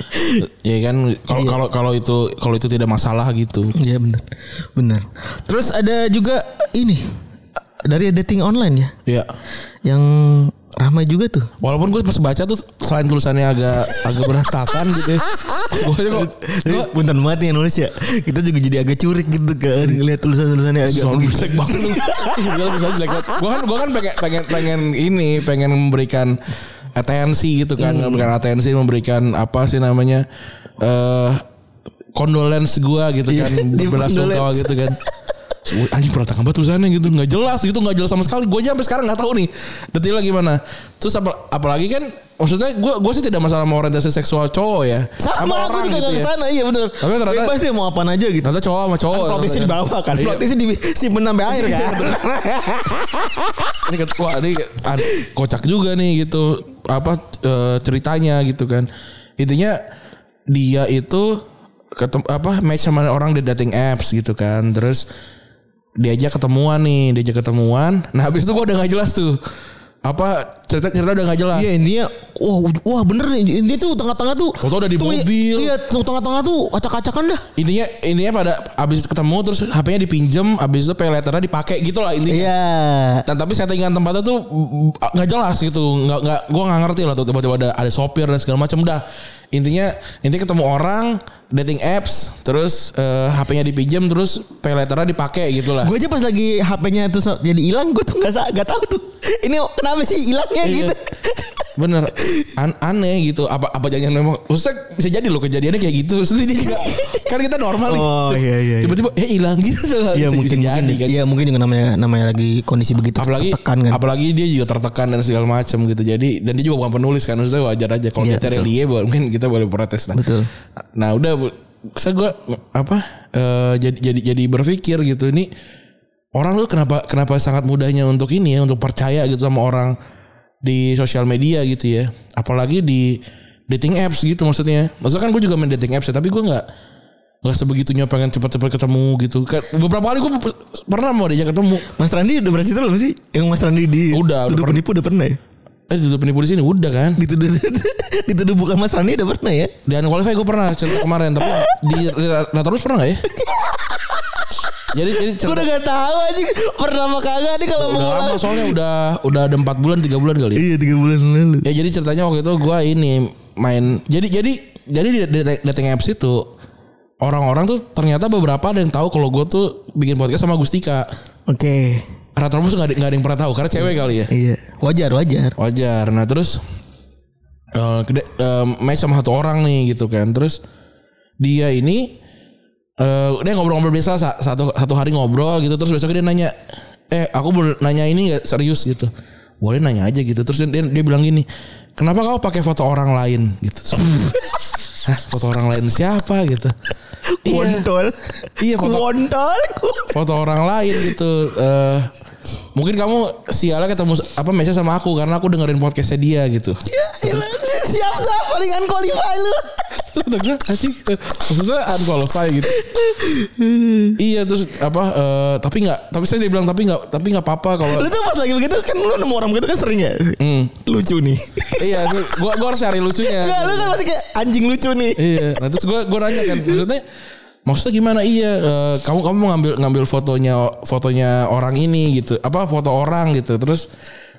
[LAUGHS] ya kan kalau Iya. kalau kalau itu kalau itu tidak masalah gitu. Iya bener bener. Terus ada juga ini dari dating online ya Ya. yang ramai juga tuh. Walaupun gue pas baca tuh selain tulisannya agak agak berantakan gitu ya. Gue kok punten banget nih yang nulis ya. Kita juga jadi agak curik gitu kan ngeliat tulisan-tulisannya agak soal jelek banget. Gue kan gue kan pengen pengen pengen ini pengen memberikan atensi gitu kan, memberikan atensi, memberikan apa sih namanya eh condolence gue gitu kan, Iya, condolence. gitu kan. Anjing berantakan banget tulisannya gitu nggak jelas gitu nggak jelas sama sekali gue aja sampai sekarang nggak tahu nih detailnya gimana terus apa, apalagi kan maksudnya gue gue sih tidak masalah mau orientasi seksual cowok ya sama aku juga gitu gak ya. ke sana iya bener. Tapi ternyata- Bebas dia mau apaan aja gitu. ternyata cowok sama cowok Plotisnya di bawah kan. Iya. Plotisnya di simpen sampai air kan. ini ket- wah ini an- kocak juga nih gitu apa eh, ceritanya gitu kan intinya dia itu ketem apa match sama orang di dating apps gitu kan terus diajak ketemuan nih diajak ketemuan nah habis itu gua udah nggak jelas tuh apa cerita cerita udah nggak jelas Iya intinya wah wah bener nih intinya tuh tengah-tengah tuh Foto udah di tuh, mobil. Iya tuh tengah-tengah tuh acak-acakan dah. intinya intinya pada habis ketemu terus HP-nya dipinjem habis itu pay letternya dipakai gitu lah intinya Iya. Dan tapi settingan tempatnya tuh nggak jelas gitu, nggak nggak gue nggak ngerti lah tuh tiba-tiba ada ada sopir dan segala macam dah. Intinya intinya ketemu orang dating apps, terus eh, HP-nya dipinjam, terus pay letternya dipakai gitu lah. Gue aja pas lagi HP-nya so- jadi hilang gue tuh nggak nggak tahu tuh. Ini kenapa sih hilangnya Iya. gitu. Bener An- aneh gitu apa apa jangan memang Maksudnya bisa jadi loh kejadiannya kayak gitu Terus dia juga Kan kita normal nih Oh, iya, iya, iya. Tiba-tiba eh hilang gitu Iya mungkin bisa jadi mungkin. kan Iya mungkin juga namanya namanya lagi kondisi begitu apalagi tertekan kan. apalagi dia juga tertekan dan segala macam gitu jadi dan dia juga bukan penulis kan maksudnya wajar aja kalau Iya, kita relie mungkin kita boleh protes lah Betul. nah udah saya gue apa eh, jadi jadi jadi berpikir gitu ini orang tuh kenapa kenapa sangat mudahnya untuk ini ya untuk percaya gitu sama orang di sosial media gitu ya. Apalagi di dating apps gitu maksudnya. Maksudnya kan gue juga main dating apps ya tapi gue nggak nggak sebegitunya pengen cepat-cepat ketemu gitu. Kan beberapa kali gue pernah mau diajak ketemu. Mas Randi udah berarti belum sih? Yang Mas Randi di Udah, udah penipu udah pernah ya? Eh ditutup penipu di sini udah kan. Dituduh [LAUGHS] dituduh bukan Mas Randi udah pernah ya? Di unqualified gue pernah cerita kemarin tapi di Ratarus pernah gak ya? jadi jadi Gue cerita, udah gak tahu aja pernah apa kagak nih kalau mau udah lama ulang. soalnya udah udah ada 4 bulan 3 bulan kali. ya. Iya tiga bulan lalu. Ya jadi ceritanya waktu itu gue ini main jadi jadi jadi di di- dating apps itu orang-orang tuh ternyata beberapa ada yang tahu kalau gue tuh bikin podcast sama Gustika. Oke. Rata-rata gak ada, nggak ada yang pernah tahu karena cewek kali ya. Iya. Wajar wajar. Wajar. Nah terus eh kede- eh, match sama satu orang nih gitu kan. Terus dia ini eh dia ngobrol-ngobrol biasa sa- satu satu hari ngobrol gitu. Terus besoknya dia nanya, eh aku boleh nanya ini nggak serius gitu. Boleh nanya aja gitu. Terus dia, dia bilang gini, kenapa kau pakai foto orang lain gitu? [LAUGHS] Hah, foto orang lain siapa gitu? Iya, Kontol. iya foto Kontol. foto orang lain gitu. Eh mungkin kamu sialnya ketemu apa message sama aku karena aku dengerin podcastnya dia gitu. Siap dah palingan qualify lu. Anjing eh, maksudnya unqualified gitu. iya terus apa eh, tapi nggak tapi saya bilang tapi nggak tapi nggak apa-apa kalau Lu tuh pas lagi begitu kan lu nemu orang begitu kan sering ya. Hmm. Lucu nih. iya gua gua, gua harus cari lucunya. Enggak lu kan masih kayak anjing lucu nih. iya nah terus gue gue nanya kan maksudnya maksudnya gimana iya eh, kamu kamu mau ngambil ngambil fotonya fotonya orang ini gitu apa foto orang gitu terus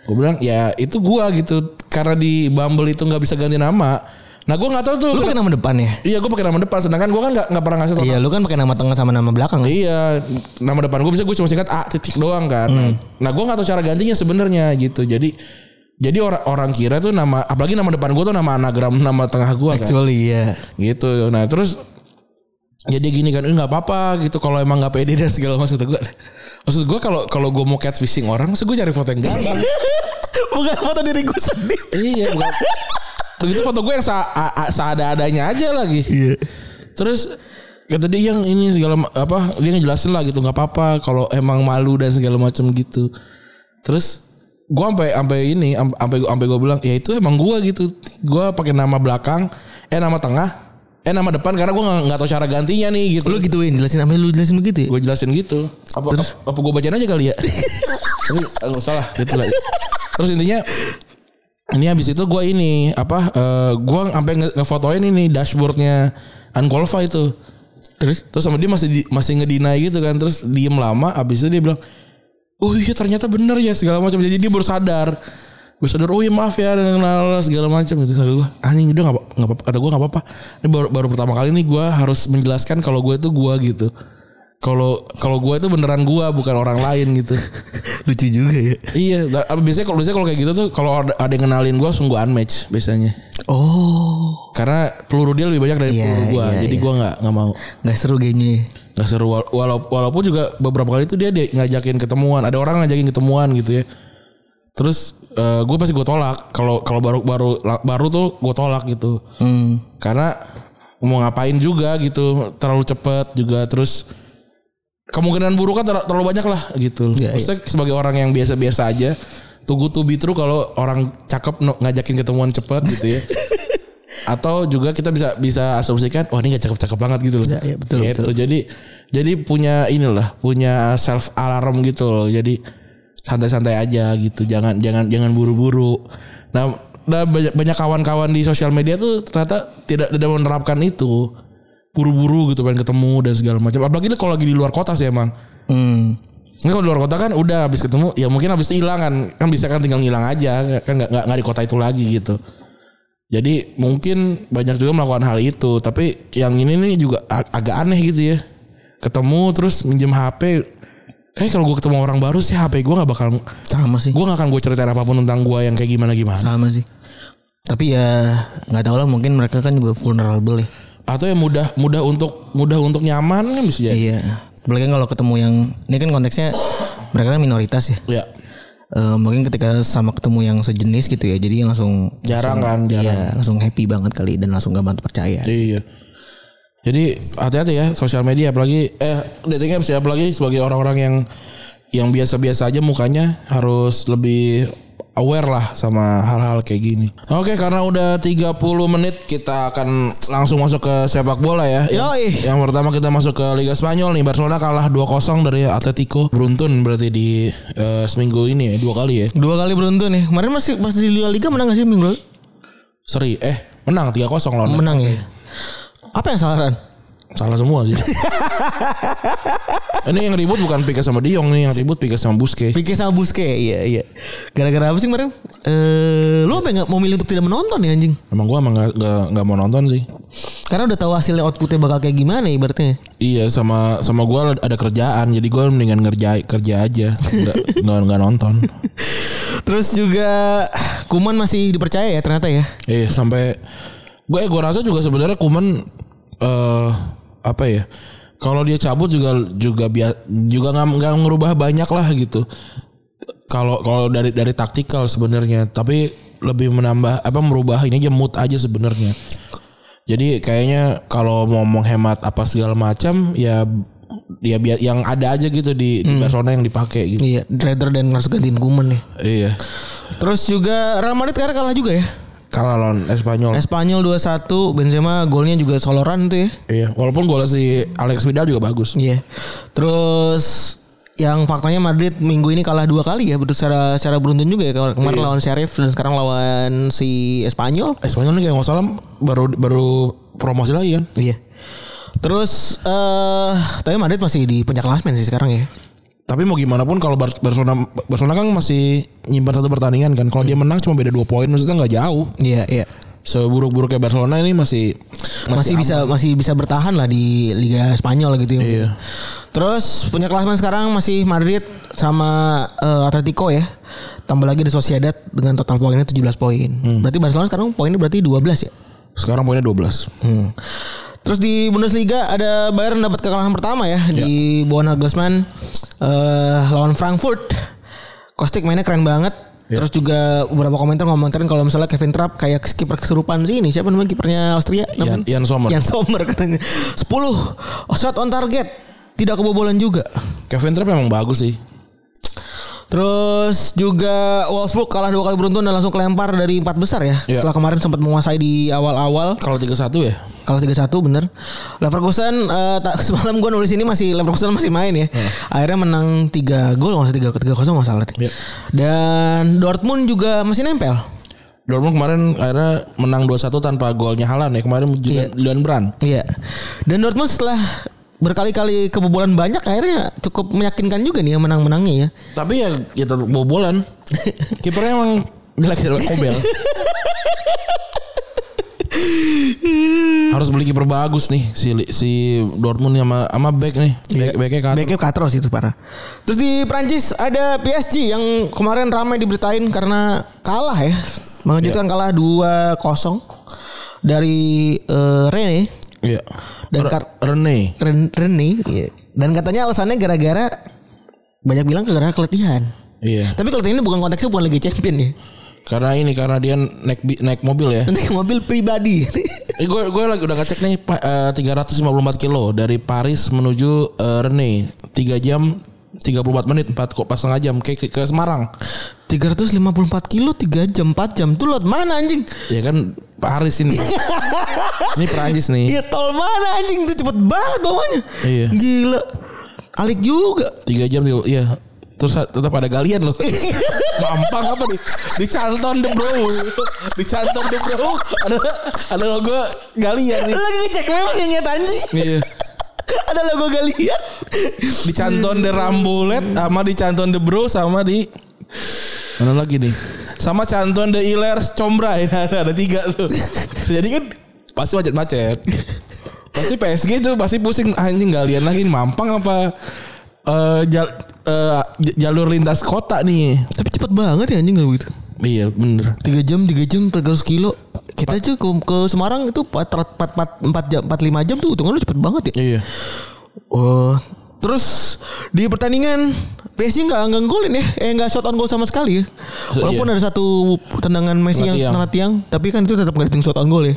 gue bilang ya itu gua gitu karena di Bumble itu nggak bisa ganti nama nah gue nggak tahu tuh Lu pakai nama depan ya? iya gue pakai nama depan sedangkan gue kan nggak nggak pernah ngasih tau Iya, lu kan pakai nama tengah sama nama belakang. kan? Iya, nama depan gue bisa gue cuma singkat A titik doang kan. Nah, gue nggak tahu cara gantinya sebenarnya gitu. Jadi jadi orang orang kira tuh nama apalagi nama depan gue tuh nama anagram nama tengah gue kan. Actually iya. Gitu. Nah, terus ya dia gini kan, eh nggak apa-apa gitu kalau emang nggak pede dan segala macam gue. Maksud gue kalau kalau gue mau catfishing orang, maksud gue cari foto yang gampang. [LAUGHS] Bukan foto diri gue sendiri. iya, bukan. Begitu foto gue yang seada-adanya aja lagi. Iya. Terus kata dia yang ini segala apa dia ngejelasin lah gitu nggak apa-apa kalau emang malu dan segala macam gitu. Terus gua sampai sampai ini am- sampai sampai gua bilang ya itu emang gua gitu. Gua pakai nama belakang, eh nama tengah, eh nama depan karena gua nggak tahu cara gantinya nih gitu. Lu gituin jelasin apa lu jelasin begitu ya? Gue jelasin gitu. Apa apa, apa gue bacain aja kali ya? Tapi usah lah gitu lah. Terus intinya ini habis itu gue ini apa? eh gue sampai nge- ngefotoin ini dashboardnya Unqualified itu. Terus? Terus sama dia masih di, masih ngedinai gitu kan. Terus diem lama. Habis itu dia bilang, oh iya ternyata bener ya segala macam. Jadi dia baru sadar. Baru sadar, oh iya maaf ya dan lalalala, segala macam gitu. Kata gue, anjing udah nggak apa- nggak apa-apa. Kata gue nggak apa-apa. Ini baru, baru pertama kali nih gue harus menjelaskan kalau gue itu gue gitu. Kalau kalau gue itu beneran gue bukan orang lain gitu. [LAUGHS] Lucu juga ya. iya, biasanya kalau biasanya kalau kayak gitu tuh kalau ada, yang kenalin gue sungguh unmatch biasanya. Oh. Karena peluru dia lebih banyak dari Iya, peluru gue. iya, jadi iya. gue nggak nggak mau. Nggak seru gamenya. Gak seru wala- wala- walaupun juga beberapa kali itu dia, dia ngajakin ketemuan ada orang ngajakin ketemuan gitu ya terus gue pasti gue tolak. Kalau kalau baru baru baru tuh gue tolak gitu. Hmm. karena mau ngapain juga gitu. Terlalu cepet juga. Terus kemungkinan buruk kan ter- terlalu banyak lah gitu. Iya, Maksudnya sebagai orang yang biasa-biasa aja tunggu to be true kalau orang cakep no- ngajakin ketemuan cepet gitu ya. [LAUGHS] Atau juga kita bisa bisa asumsikan wah ini gak cakep-cakep banget gitu loh. Iya, iya, betul, Gitu. jadi jadi punya inilah punya self alarm gitu loh. Jadi santai-santai aja gitu jangan jangan jangan buru-buru nah nah, banyak banyak kawan-kawan di sosial media tuh ternyata tidak tidak menerapkan itu buru-buru gitu pengen ketemu dan segala macam apalagi kalau lagi di luar kota sih emang Hmm. Ini kalau di luar kota kan udah habis ketemu ya mungkin habis hilang kan kan bisa kan tinggal ngilang aja kan nggak nggak nggak di kota itu lagi gitu. Jadi mungkin banyak juga melakukan hal itu tapi yang ini nih juga ag- agak aneh gitu ya. Ketemu terus minjem HP. Eh kalau gue ketemu orang baru sih HP gue nggak bakal Sama sih. gue nggak akan gue ceritain apa pun tentang gue yang kayak gimana gimana. Sama sih. Tapi ya nggak tahu lah mungkin mereka kan juga vulnerable ya. Atau yang mudah mudah untuk mudah untuk nyaman kan bisa jadi. Iya. Apalagi kan kalau ketemu yang ini kan konteksnya mereka kan minoritas ya. Ya Eh, mungkin ketika sama ketemu yang sejenis gitu ya, jadi langsung jarang kan langsung- jarang. Iya, langsung happy banget kali dan langsung gampang percaya. Iya. Jadi hati-hati ya sosial media apalagi eh dating apps ya apalagi sebagai orang-orang yang yang biasa-biasa aja mukanya harus lebih aware lah sama hal-hal kayak gini. Oke, karena udah 30 menit kita akan langsung masuk ke sepak bola ya. Yang, Yoi. yang pertama kita masuk ke Liga Spanyol nih. Barcelona kalah 2-0 dari Atletico. Beruntun berarti di eh, seminggu ini ya, dua kali ya. Dua kali beruntun nih. Kemarin masih masih di La Liga menang gak sih minggu? Seri eh menang 3-0 lawan. Menang ya. Apa yang salah Ran? Salah semua sih. [LAUGHS] Ini yang ribut bukan Pique sama Diong nih, yang ribut Pique sama Busquets. Pique sama Busquets, iya iya. Gara-gara apa sih kemarin? Eh, lu apa nggak mau milih untuk tidak menonton ya anjing? Emang gua emang gak, gak, gak mau nonton sih. Karena udah tahu hasilnya outputnya bakal kayak gimana ibaratnya. Iya sama sama gua ada kerjaan, jadi gua mendingan ngerja kerja aja, nggak [LAUGHS] nggak nggak nonton. Terus juga Kuman masih dipercaya ya ternyata ya. Iya sampai gue gue rasa juga sebenarnya Kuman eh apa ya? Kalau dia cabut juga juga bia, juga nggak nggak ngerubah banyak lah gitu. Kalau kalau dari dari taktikal sebenarnya, tapi lebih menambah apa merubah ini aja mood aja sebenarnya. Jadi kayaknya kalau mau menghemat apa segala macam ya ya biar yang ada aja gitu di, di Barcelona yang dipakai gitu. Iya, rather than harus gantiin Kuman nih. Iya. Terus juga Real Madrid karena kalah juga ya. Kalah lawan Espanyol. Espanyol 2-1, Benzema golnya juga soloran tuh ya. Iya, walaupun gol si Alex Vidal juga bagus. Iya. Terus yang faktanya Madrid minggu ini kalah dua kali ya, betul secara secara beruntun juga ya. Kalau Kemarin lawan Sheriff dan sekarang lawan si Espanyol. Espanyol nih kayak nggak salah baru baru promosi lagi kan. Iya. Terus eh tapi Madrid masih di puncak klasmen sih sekarang ya. Tapi mau gimana pun kalau Bar- Barcelona Barcelona kan masih nyimpan satu pertandingan kan. Kalau dia menang cuma beda dua poin maksudnya nggak jauh. Iya, iya. Seburuk-buruknya Barcelona ini masih Masih, bisa masih bisa bertahan lah di Liga Spanyol gitu ya. Iya. Terus punya klasmen sekarang masih Madrid sama eh, Atletico ya. Tambah lagi di Sociedad dengan total poinnya 17 poin. Berarti Barcelona sekarang poinnya berarti 12 ya. sekarang poinnya 12. Hmm. Terus di Bundesliga ada Bayern dapat kekalahan pertama ya, di bawah Nagelsmann eh, lawan Frankfurt. Kostik mainnya keren banget. Terus juga beberapa komentar ngomentarin kalau misalnya Kevin Trapp kayak kiper kesurupan sih ini. Siapa namanya kipernya Austria? Jan? Jan Sommer. Jan Sommer katanya. 10 shot on target. Tidak kebobolan juga. Kevin Trapp emang bagus sih. Terus juga Wolfsburg kalah dua kali beruntun dan langsung kelempar dari empat besar ya. Iya. Setelah kemarin sempat menguasai di awal-awal. Kalau 3-1 ya. Kalau 3-1 bener. Leverkusen eh, tak [LAUGHS] semalam gue nulis ini masih Leverkusen masih main ya. Akhirnya menang 3 gol nggak 3 3 0 nggak salah deh. Iya. Dan Dortmund juga masih nempel. Dortmund kemarin akhirnya menang 2-1 tanpa golnya Haaland ya. Kemarin juga Julian Brand. Iya. Dan Dortmund setelah berkali-kali kebobolan banyak akhirnya cukup meyakinkan juga nih ya menang-menangnya ya. Tapi ya ya tetap bobolan. [LAUGHS] Kipernya emang jelek sih Kobel. Harus beli kiper bagus nih si si Dortmund sama sama back nih. Back, backnya kan. Backnya Katros itu parah. Terus di Prancis ada PSG yang kemarin ramai diberitain karena kalah ya. Mengejutkan kalah 2-0 dari eh, Rene. Iya. Dan kar- Rene. Ren- Rene. iya. Dan katanya alasannya gara-gara banyak bilang gara-gara keletihan. Iya. Tapi keletihan ini bukan konteksnya bukan Liga Champion ya. Karena ini karena dia naik naik mobil ya. [LAUGHS] Naik mobil pribadi. [LAUGHS] Eh, gue gue lagi udah ngecek nih eh, 354 kilo dari Paris menuju eh, Rene 3 jam 34 menit 4 kok pas setengah jam kayak ke, ke Semarang 354 kilo 3 jam 4 jam tuh lot mana anjing? ya kan Paris ini [LAUGHS] ini Perancis nih Iya tol mana anjing itu cepet banget bawahnya. Iya. Gila. Alik juga. 3 jam tiga- iya terus tetap ada galian loh [LAUGHS] mampang apa nih di Canton de Bro di Canton de Bro ada ada logo galian nih Lagi ngecek memang yang nyet anjing. iya [LAUGHS] Ada logo galian. di Canton de Rambulet sama di Canton de Bro sama di mana lagi nih sama Canton de Ilers Combray [LAUGHS] ada ada tiga tuh jadi kan pasti macet-macet pasti PSG tuh pasti pusing anjing galian lagi nih, mampang apa eh, jal- j- jalur lintas kota nih Tapi cepet banget ya anjing kalau gitu. iya bener 3 jam 3 jam 300 kilo. Kita aja ke, ke Semarang itu 4, 4, 4, 4 jam 4 5 jam tuh hitungan lu cepet banget ya. iya Oh. Terus di pertandingan PSG nggak nggak golin ya, eh nggak shot on goal sama sekali ya. So, Walaupun iya. ada satu tendangan Messi yang kena tiang, tapi kan itu tetap nggak dihitung shot on goal ya.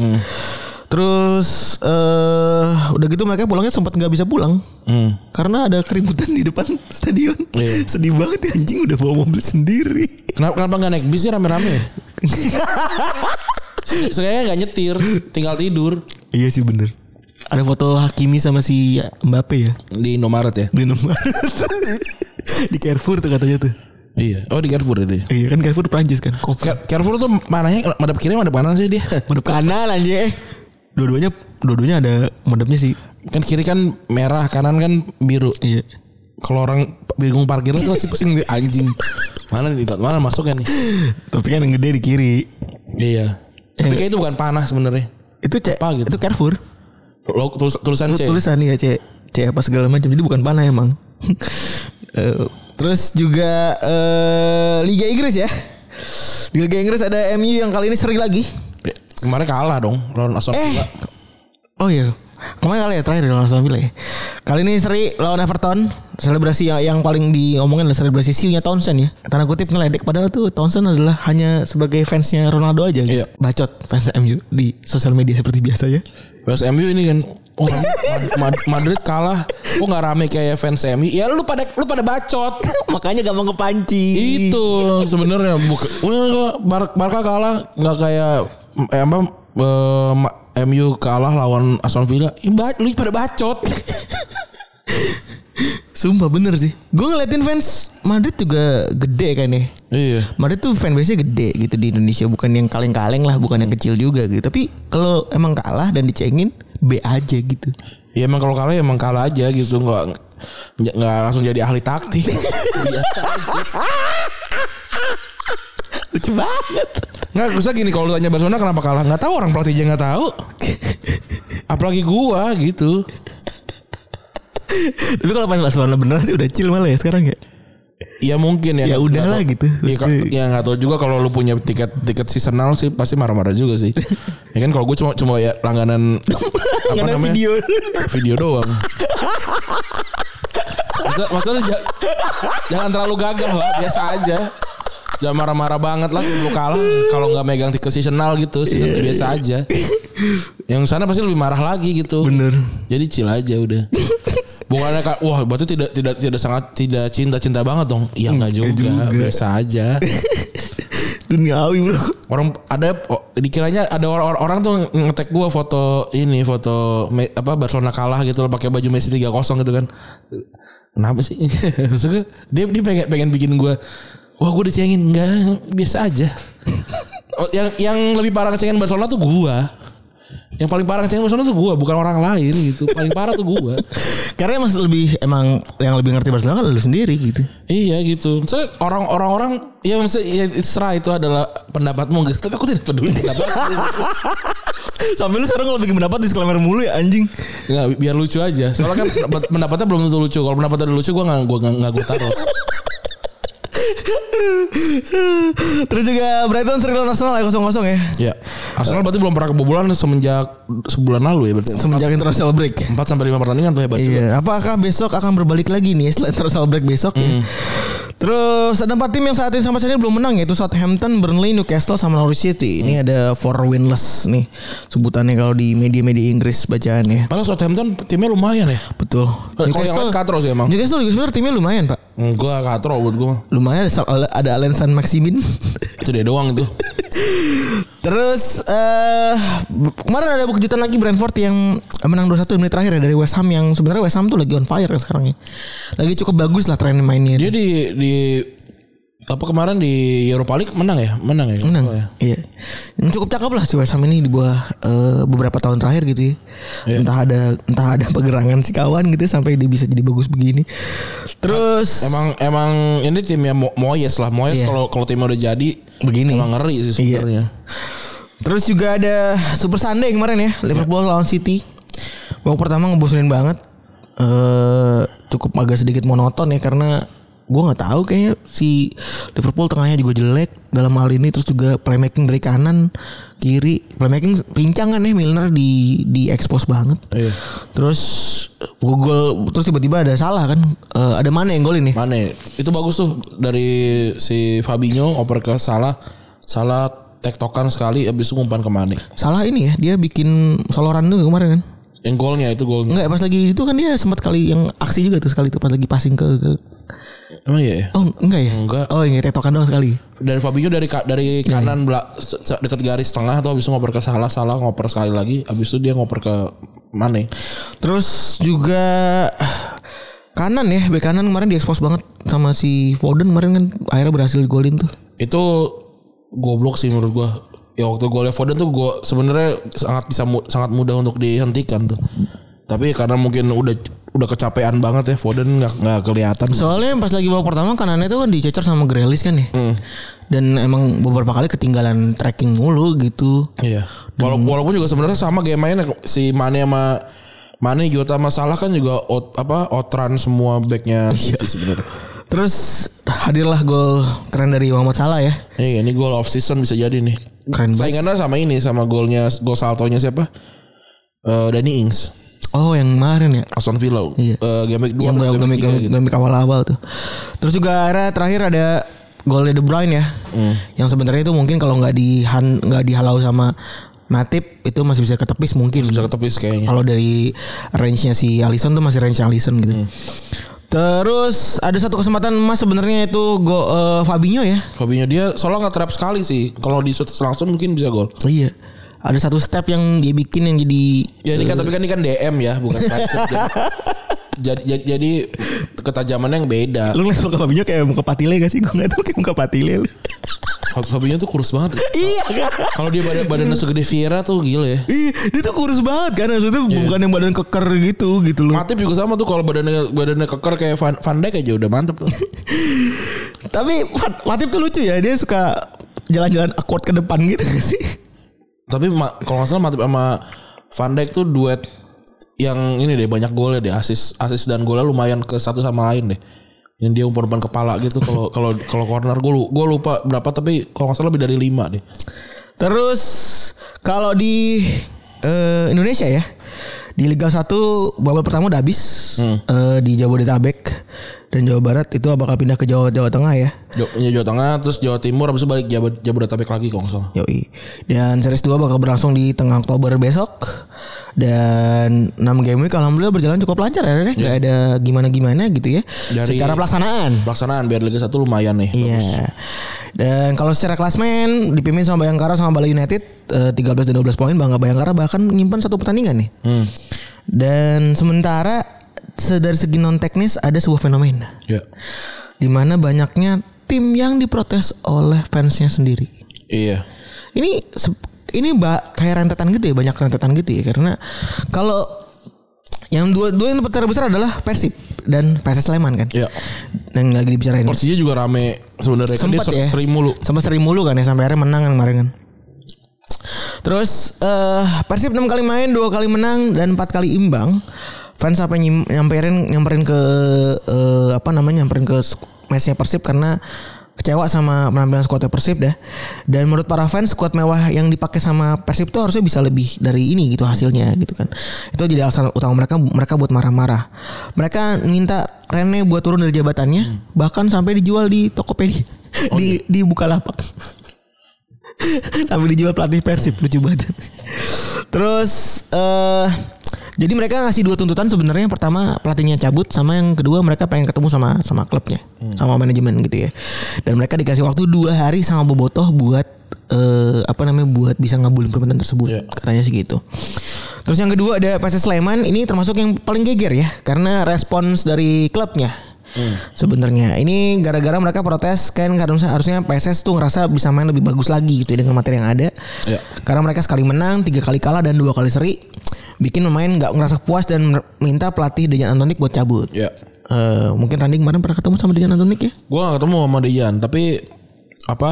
Terus eh udah gitu mereka pulangnya sempat nggak bisa pulang hmm. karena ada keributan di depan [LAUGHS] stadion. Iya. Sedih banget ya anjing udah bawa mobil sendiri. kenapa kenapa nggak naik bis sih rame-rame [LAUGHS] [LAUGHS] Sebenarnya nggak nyetir, tinggal tidur iya sih bener. Ada foto Hakimi sama si Mbappe ya di Indomaret ya. di nomor [LAUGHS] di Carrefour tuh katanya tuh. Iya. Oh di Carrefour itu. ya? Iya kan Carrefour Prancis kan. Coffee. Car- Carrefour tuh mananya madep kiri madep kanan sih dia. [LAUGHS] Madep kanan aja. Dua-duanya dua-duanya ada madepnya sih. kan kiri kan merah, kanan kan biru. Iya. Kalau orang bingung parkir tuh pasti pusing anjing. Mana nih? Mana masuknya nih? Tapi kan yang gede di kiri. Iya. Tapi kayak itu bukan panah sebenarnya. Itu C. Apa gitu? Itu Carrefour. Tulis- tulisan C. Tulisan ya C. C apa segala macam. Jadi bukan panah emang. [LAUGHS] Eh, terus juga eh, Liga Inggris ya. Di Liga Inggris ada MU yang kali ini seri lagi. Kemarin kalah dong lawan Aston Eh. Villa. Oh iya. Kemarin kali ya terakhir lawan Aston Villa ya. Kali ini seri lawan Everton. Selebrasi yang, yang paling diomongin adalah selebrasi siunya Townsend ya. Tanda kutip ngeledek padahal tuh Townsend adalah hanya sebagai fansnya Ronaldo aja. gitu. Iya. Bacot fans MU di sosial media seperti biasa ya. Fans MU ini kan oh, Mad- Mad- Madrid kalah. Kok nggak rame kayak fans MU? Ya lu pada lu pada bacot. Makanya gampang kepancing. Itu sebenarnya bukan. Barca kalah nggak kayak eh, apa eh, MU kalah lawan Aston Villa. Ba- lu pada bacot. Sumpah bener sih. Gue ngeliatin fans Madrid juga gede kan ya. iya. Madrid tuh fanbase-nya gede gitu di Indonesia bukan yang kaleng-kaleng lah, bukan yang kecil juga gitu. Tapi kalau emang kalah dan dicengin B aja gitu. Ya emang kalau kalah ya emang kalah aja gitu nggak nggak nggak langsung jadi ahli taktik. [LAUGHS] [LAUGHS] [LAUGHS] Lucu banget. Nggak usah gini kalau lu tanya Barcelona kenapa kalah nggak tahu orang pelatihnya nggak tahu. Apalagi gua gitu. Tapi kalau pas Barcelona beneran sih udah chill malah ya sekarang ya. Ya mungkin ya. Ya udahlah nggak tahu. gitu. Ya, ya nggak tahu juga kalau lu punya tiket tiket seasonal sih pasti marah-marah juga sih. [LAUGHS] ya kan kalau gue cuma cuma ya [LAUGHS] langganan apa namanya video. video doang. [LAUGHS] Maksud, maksudnya ja- jangan terlalu gagah lah, biasa aja. Jangan marah-marah banget lah lu kalah kalau nggak megang tiket seasonal gitu, season biasa aja. Yang sana pasti lebih marah lagi gitu. Bener. Jadi chill aja udah. Bukannya kak, wah berarti tidak tidak tidak sangat tidak cinta cinta banget dong? Iya nggak juga, juga. biasa aja. [LAUGHS] Duniawi bro. Orang ada oh, dikiranya ada orang orang tuh ngetek gua foto ini foto Me- apa Barcelona kalah gitu loh pakai baju Messi 3-0 gitu kan. Kenapa sih? [LAUGHS] Dia dia pengen pengen bikin gua wah gua dicengin enggak biasa aja. Oh, yang yang lebih parah ngecengin Barcelona tuh gua. Yang paling parah ngecengin Barcelona tuh gua, bukan orang lain gitu. Paling parah tuh gua. [LAUGHS] Karena mas lebih emang yang lebih ngerti Barcelona kan lu sendiri gitu. Iya gitu. Saya orang orang orang ya maksudnya ya, serah itu adalah pendapatmu gitu. Tapi aku tidak peduli pendapat. [LAUGHS] Sampai lu sekarang kalau bikin pendapat disclaimer mulu ya anjing. Nggak, biar lucu aja. Soalnya kan pendapat- pendapatnya belum tentu lucu. Kalau pendapatnya udah lucu gue nggak gue nggak nggak gue taruh. Terus juga Brighton lawan Arsenal ya kosong-kosong ya. Ya. Arsenal berarti belum pernah kebobolan semenjak sebulan lalu ya berarti. Semenjak international break. 4 sampai 5 pertandingan tuh hebat juga. Iya, apakah besok akan berbalik lagi nih setelah international break besok ya? Terus ada empat tim yang saat ini sampai saat ini belum menang yaitu Southampton, Burnley, Newcastle sama Norwich City. Ini ada four winless nih sebutannya kalau di media-media Inggris bacaannya. Padahal Southampton timnya lumayan ya. Betul. Lain katro sih emang. Newcastle juga sebenarnya timnya lumayan pak. Enggak katro buat gue. Lumayan ada, ada Alan San Maximin. Itu dia doang itu. [LAUGHS] Terus eh kemarin ada kejutan lagi Brentford yang menang 2-1 menit terakhir ya dari West Ham yang sebenarnya West Ham tuh lagi on fire kan sekarang ya. Lagi cukup bagus lah tren mainnya. Dia di di apa kemarin di Europa League menang ya? Menang ya? Menang. Oh, ya. Iya. Cukup cakep lah si West Ham ini di bawah eh, beberapa tahun terakhir gitu ya. Iya. Entah ada entah ada pergerangan si kawan gitu sampai dia bisa jadi bagus begini. Terus Emang emang ini timnya Mo- Moyes lah. Moyes Iya. kalau kalau timnya udah jadi Begini. Emang ngeri sih Iya. sebenarnya. Terus juga ada Super Sunday kemarin ya Liverpool lawan City. Babak pertama ngebosenin banget. Eh cukup agak sedikit monoton ya karena gue nggak tahu kayaknya si Liverpool tengahnya juga jelek dalam hal ini terus juga playmaking dari kanan kiri playmaking pincang kan ya Milner di di expose banget. Iya. Terus gol terus tiba-tiba ada salah kan Eh, ada mana yang golin nih? Mane itu bagus tuh dari si Fabinho oper ke Salah. Salah tektokan sekali abis itu ngumpan ke Mane. Salah ini ya dia bikin soloran tuh kemarin kan? Yang golnya itu golnya. Enggak pas lagi itu kan dia sempat kali yang aksi juga tuh sekali tuh pas lagi passing ke, ke Emang iya ya? Oh enggak ya? Enggak. Oh ini tetokan doang sekali. Dari Fabinho dari dari Iya, kanan belak dekat garis tengah atau abis itu ngoper ke Salah, Salah ngoper sekali lagi, abis itu dia ngoper ke Mane. Terus juga kanan ya, bek kanan kemarin diekspos banget sama si Foden kemarin kan akhirnya berhasil golin tuh. Itu goblok sih menurut gua. Ya waktu golnya Foden tuh gua sebenarnya sangat bisa sangat mudah untuk dihentikan tuh. Tapi karena mungkin udah udah kecapean banget ya Foden nggak nggak kelihatan. Soalnya pas lagi babak pertama kanannya tuh kan dicecer sama Grealish kan ya. Dan emang beberapa kali ketinggalan tracking mulu gitu. Iya. Walaupun, walaupun juga sebenarnya sama game mainnya si Mane sama Mane Jota sama Salah kan juga out, apa outran semua backnya City sebenarnya. Terus hadirlah gol keren dari Muhammad Salah ya. Iya, ini goal off season bisa jadi nih. Keren banget. Saingannya sama ini sama golnya gol saltonya siapa? Eh Danny Ings. Oh yang kemarin ya. Aston Villa. Iya. Eh, game week 2 yang game tiga gamik, gitu. awal-awal tuh. Terus juga akhirnya terakhir ada golnya De Bruyne ya. Hmm. Yang sebenarnya itu mungkin kalau nggak di nggak dihalau sama Matip itu masih bisa ketepis mungkin. Bisa ketepis kayaknya. Kalau dari range-nya si Alisson tuh masih range Alisson gitu. Hmm. Terus ada satu kesempatan emas sebenarnya itu go eh, Fabinho ya. Hobinya dia soalnya nggak trap sekali sih. Kalau di shoot langsung mungkin bisa gol. Oh iya. Ada satu step yang dia bikin yang jadi Ya ini kan tapi kan ini kan DM ya, bukan shoot. [LAUGHS] jadi, jadi jadi ketajamannya yang beda. Lu ngeliat muka Fabinho kayak muka Patile gak sih? Gue gak tau kayak muka Patile lu. Hobinya tuh kurus banget. iya kan? Kalau dia badan badannya segede Vieira tuh gila ya. Ih, dia tuh kurus banget kan maksudnya Iya. bukan yang badan keker gitu gitu loh. Matip juga sama tuh kalau badannya badannya keker kayak Van, Van Dijk aja udah mantep tuh. [LAUGHS] Tapi Matip tuh lucu ya, dia suka jalan-jalan awkward ke depan gitu sih. Tapi kalau nggak salah Matip sama Van Dijk tuh duet yang ini deh banyak golnya deh asis asis dan golnya lumayan ke satu sama lain deh. Yang dia umpan-umpan kepala gitu kalau kalau kalau corner gue gue lupa berapa tapi kalau nggak salah lebih dari lima deh. Terus kalau di eh, Indonesia ya di Liga 1 babak pertama udah habis Eh, di Jabodetabek dan Jawa Barat itu bakal pindah ke Jawa Jawa Tengah ya. Jawa, ya, Jawa Tengah terus Jawa Timur habis itu balik Jawa Jabodetabek lagi kalau nggak salah. Yoi. Dan series 2 bakal berlangsung di tengah Oktober besok. Dan 6 game week alhamdulillah berjalan cukup lancar ya, Deh. Gak ada gimana-gimana gitu ya. Dari- Secara pelaksanaan. Pelaksanaan biar Liga 1 lumayan nih. Iya. Dan kalau secara klasmen dipimpin sama Bayangkara sama Bali United eh, 13 dan 12 poin Bangga Bayangkara bahkan menyimpan satu pertandingan nih. Hmm. Dan sementara se- dari segi non teknis ada sebuah fenomena Ya. di mana banyaknya tim yang diprotes oleh fansnya sendiri. Iya. Ini ini mbak kayak rentetan gitu ya banyak rentetan gitu ya karena kalau yang dua dua yang terbesar adalah Persib dan PSS Sleman kan. Iya. Yang lagi dibicarain. Persija juga rame sebenarnya kan dia ser- ya. seri mulu. Sempat seri mulu kan ya sampai akhirnya menang kan kemarin kan. Terus eh Persib 6 kali main, 2 kali menang dan 4 kali imbang. Fans sampai nyim- nyamperin nyamperin ke eh, apa namanya? nyamperin ke matchnya Persib karena kecewa sama penampilan skuadnya Persib dah. Dan menurut para fans skuad mewah yang dipakai sama Persib tuh harusnya bisa lebih dari ini gitu hasilnya gitu kan. Itu jadi alasan utama mereka mereka buat marah-marah. Mereka minta Rene buat turun dari jabatannya bahkan sampai dijual di Tokopedia di di Bukalapak. [LAUGHS] sampai dijual pelatih Persib lucu banget. Terus eh jadi mereka ngasih dua tuntutan sebenarnya. Yang pertama pelatihnya cabut sama yang kedua mereka pengen ketemu sama sama klubnya sama manajemen gitu ya. Dan mereka dikasih waktu dua hari sama bobotoh buat eh, apa namanya buat bisa ngabulin permintaan tersebut Iya. katanya sih gitu. Terus yang kedua ada PSS Sleman. Ini termasuk yang paling geger ya karena respons dari klubnya. Sebenarnya. Ini gara-gara mereka protes kan karena harusnya PSS tuh ngerasa bisa main lebih bagus lagi gitu ya dengan materi yang ada. Iya. Karena mereka sekali menang, tiga kali kalah dan dua kali seri, bikin pemain nggak ngerasa puas dan minta pelatih Dejan Antonik buat cabut. Ya. Eh, mungkin Randy kemarin pernah ketemu sama Dejan Antonik ya? Gue gak ketemu sama Dejan tapi apa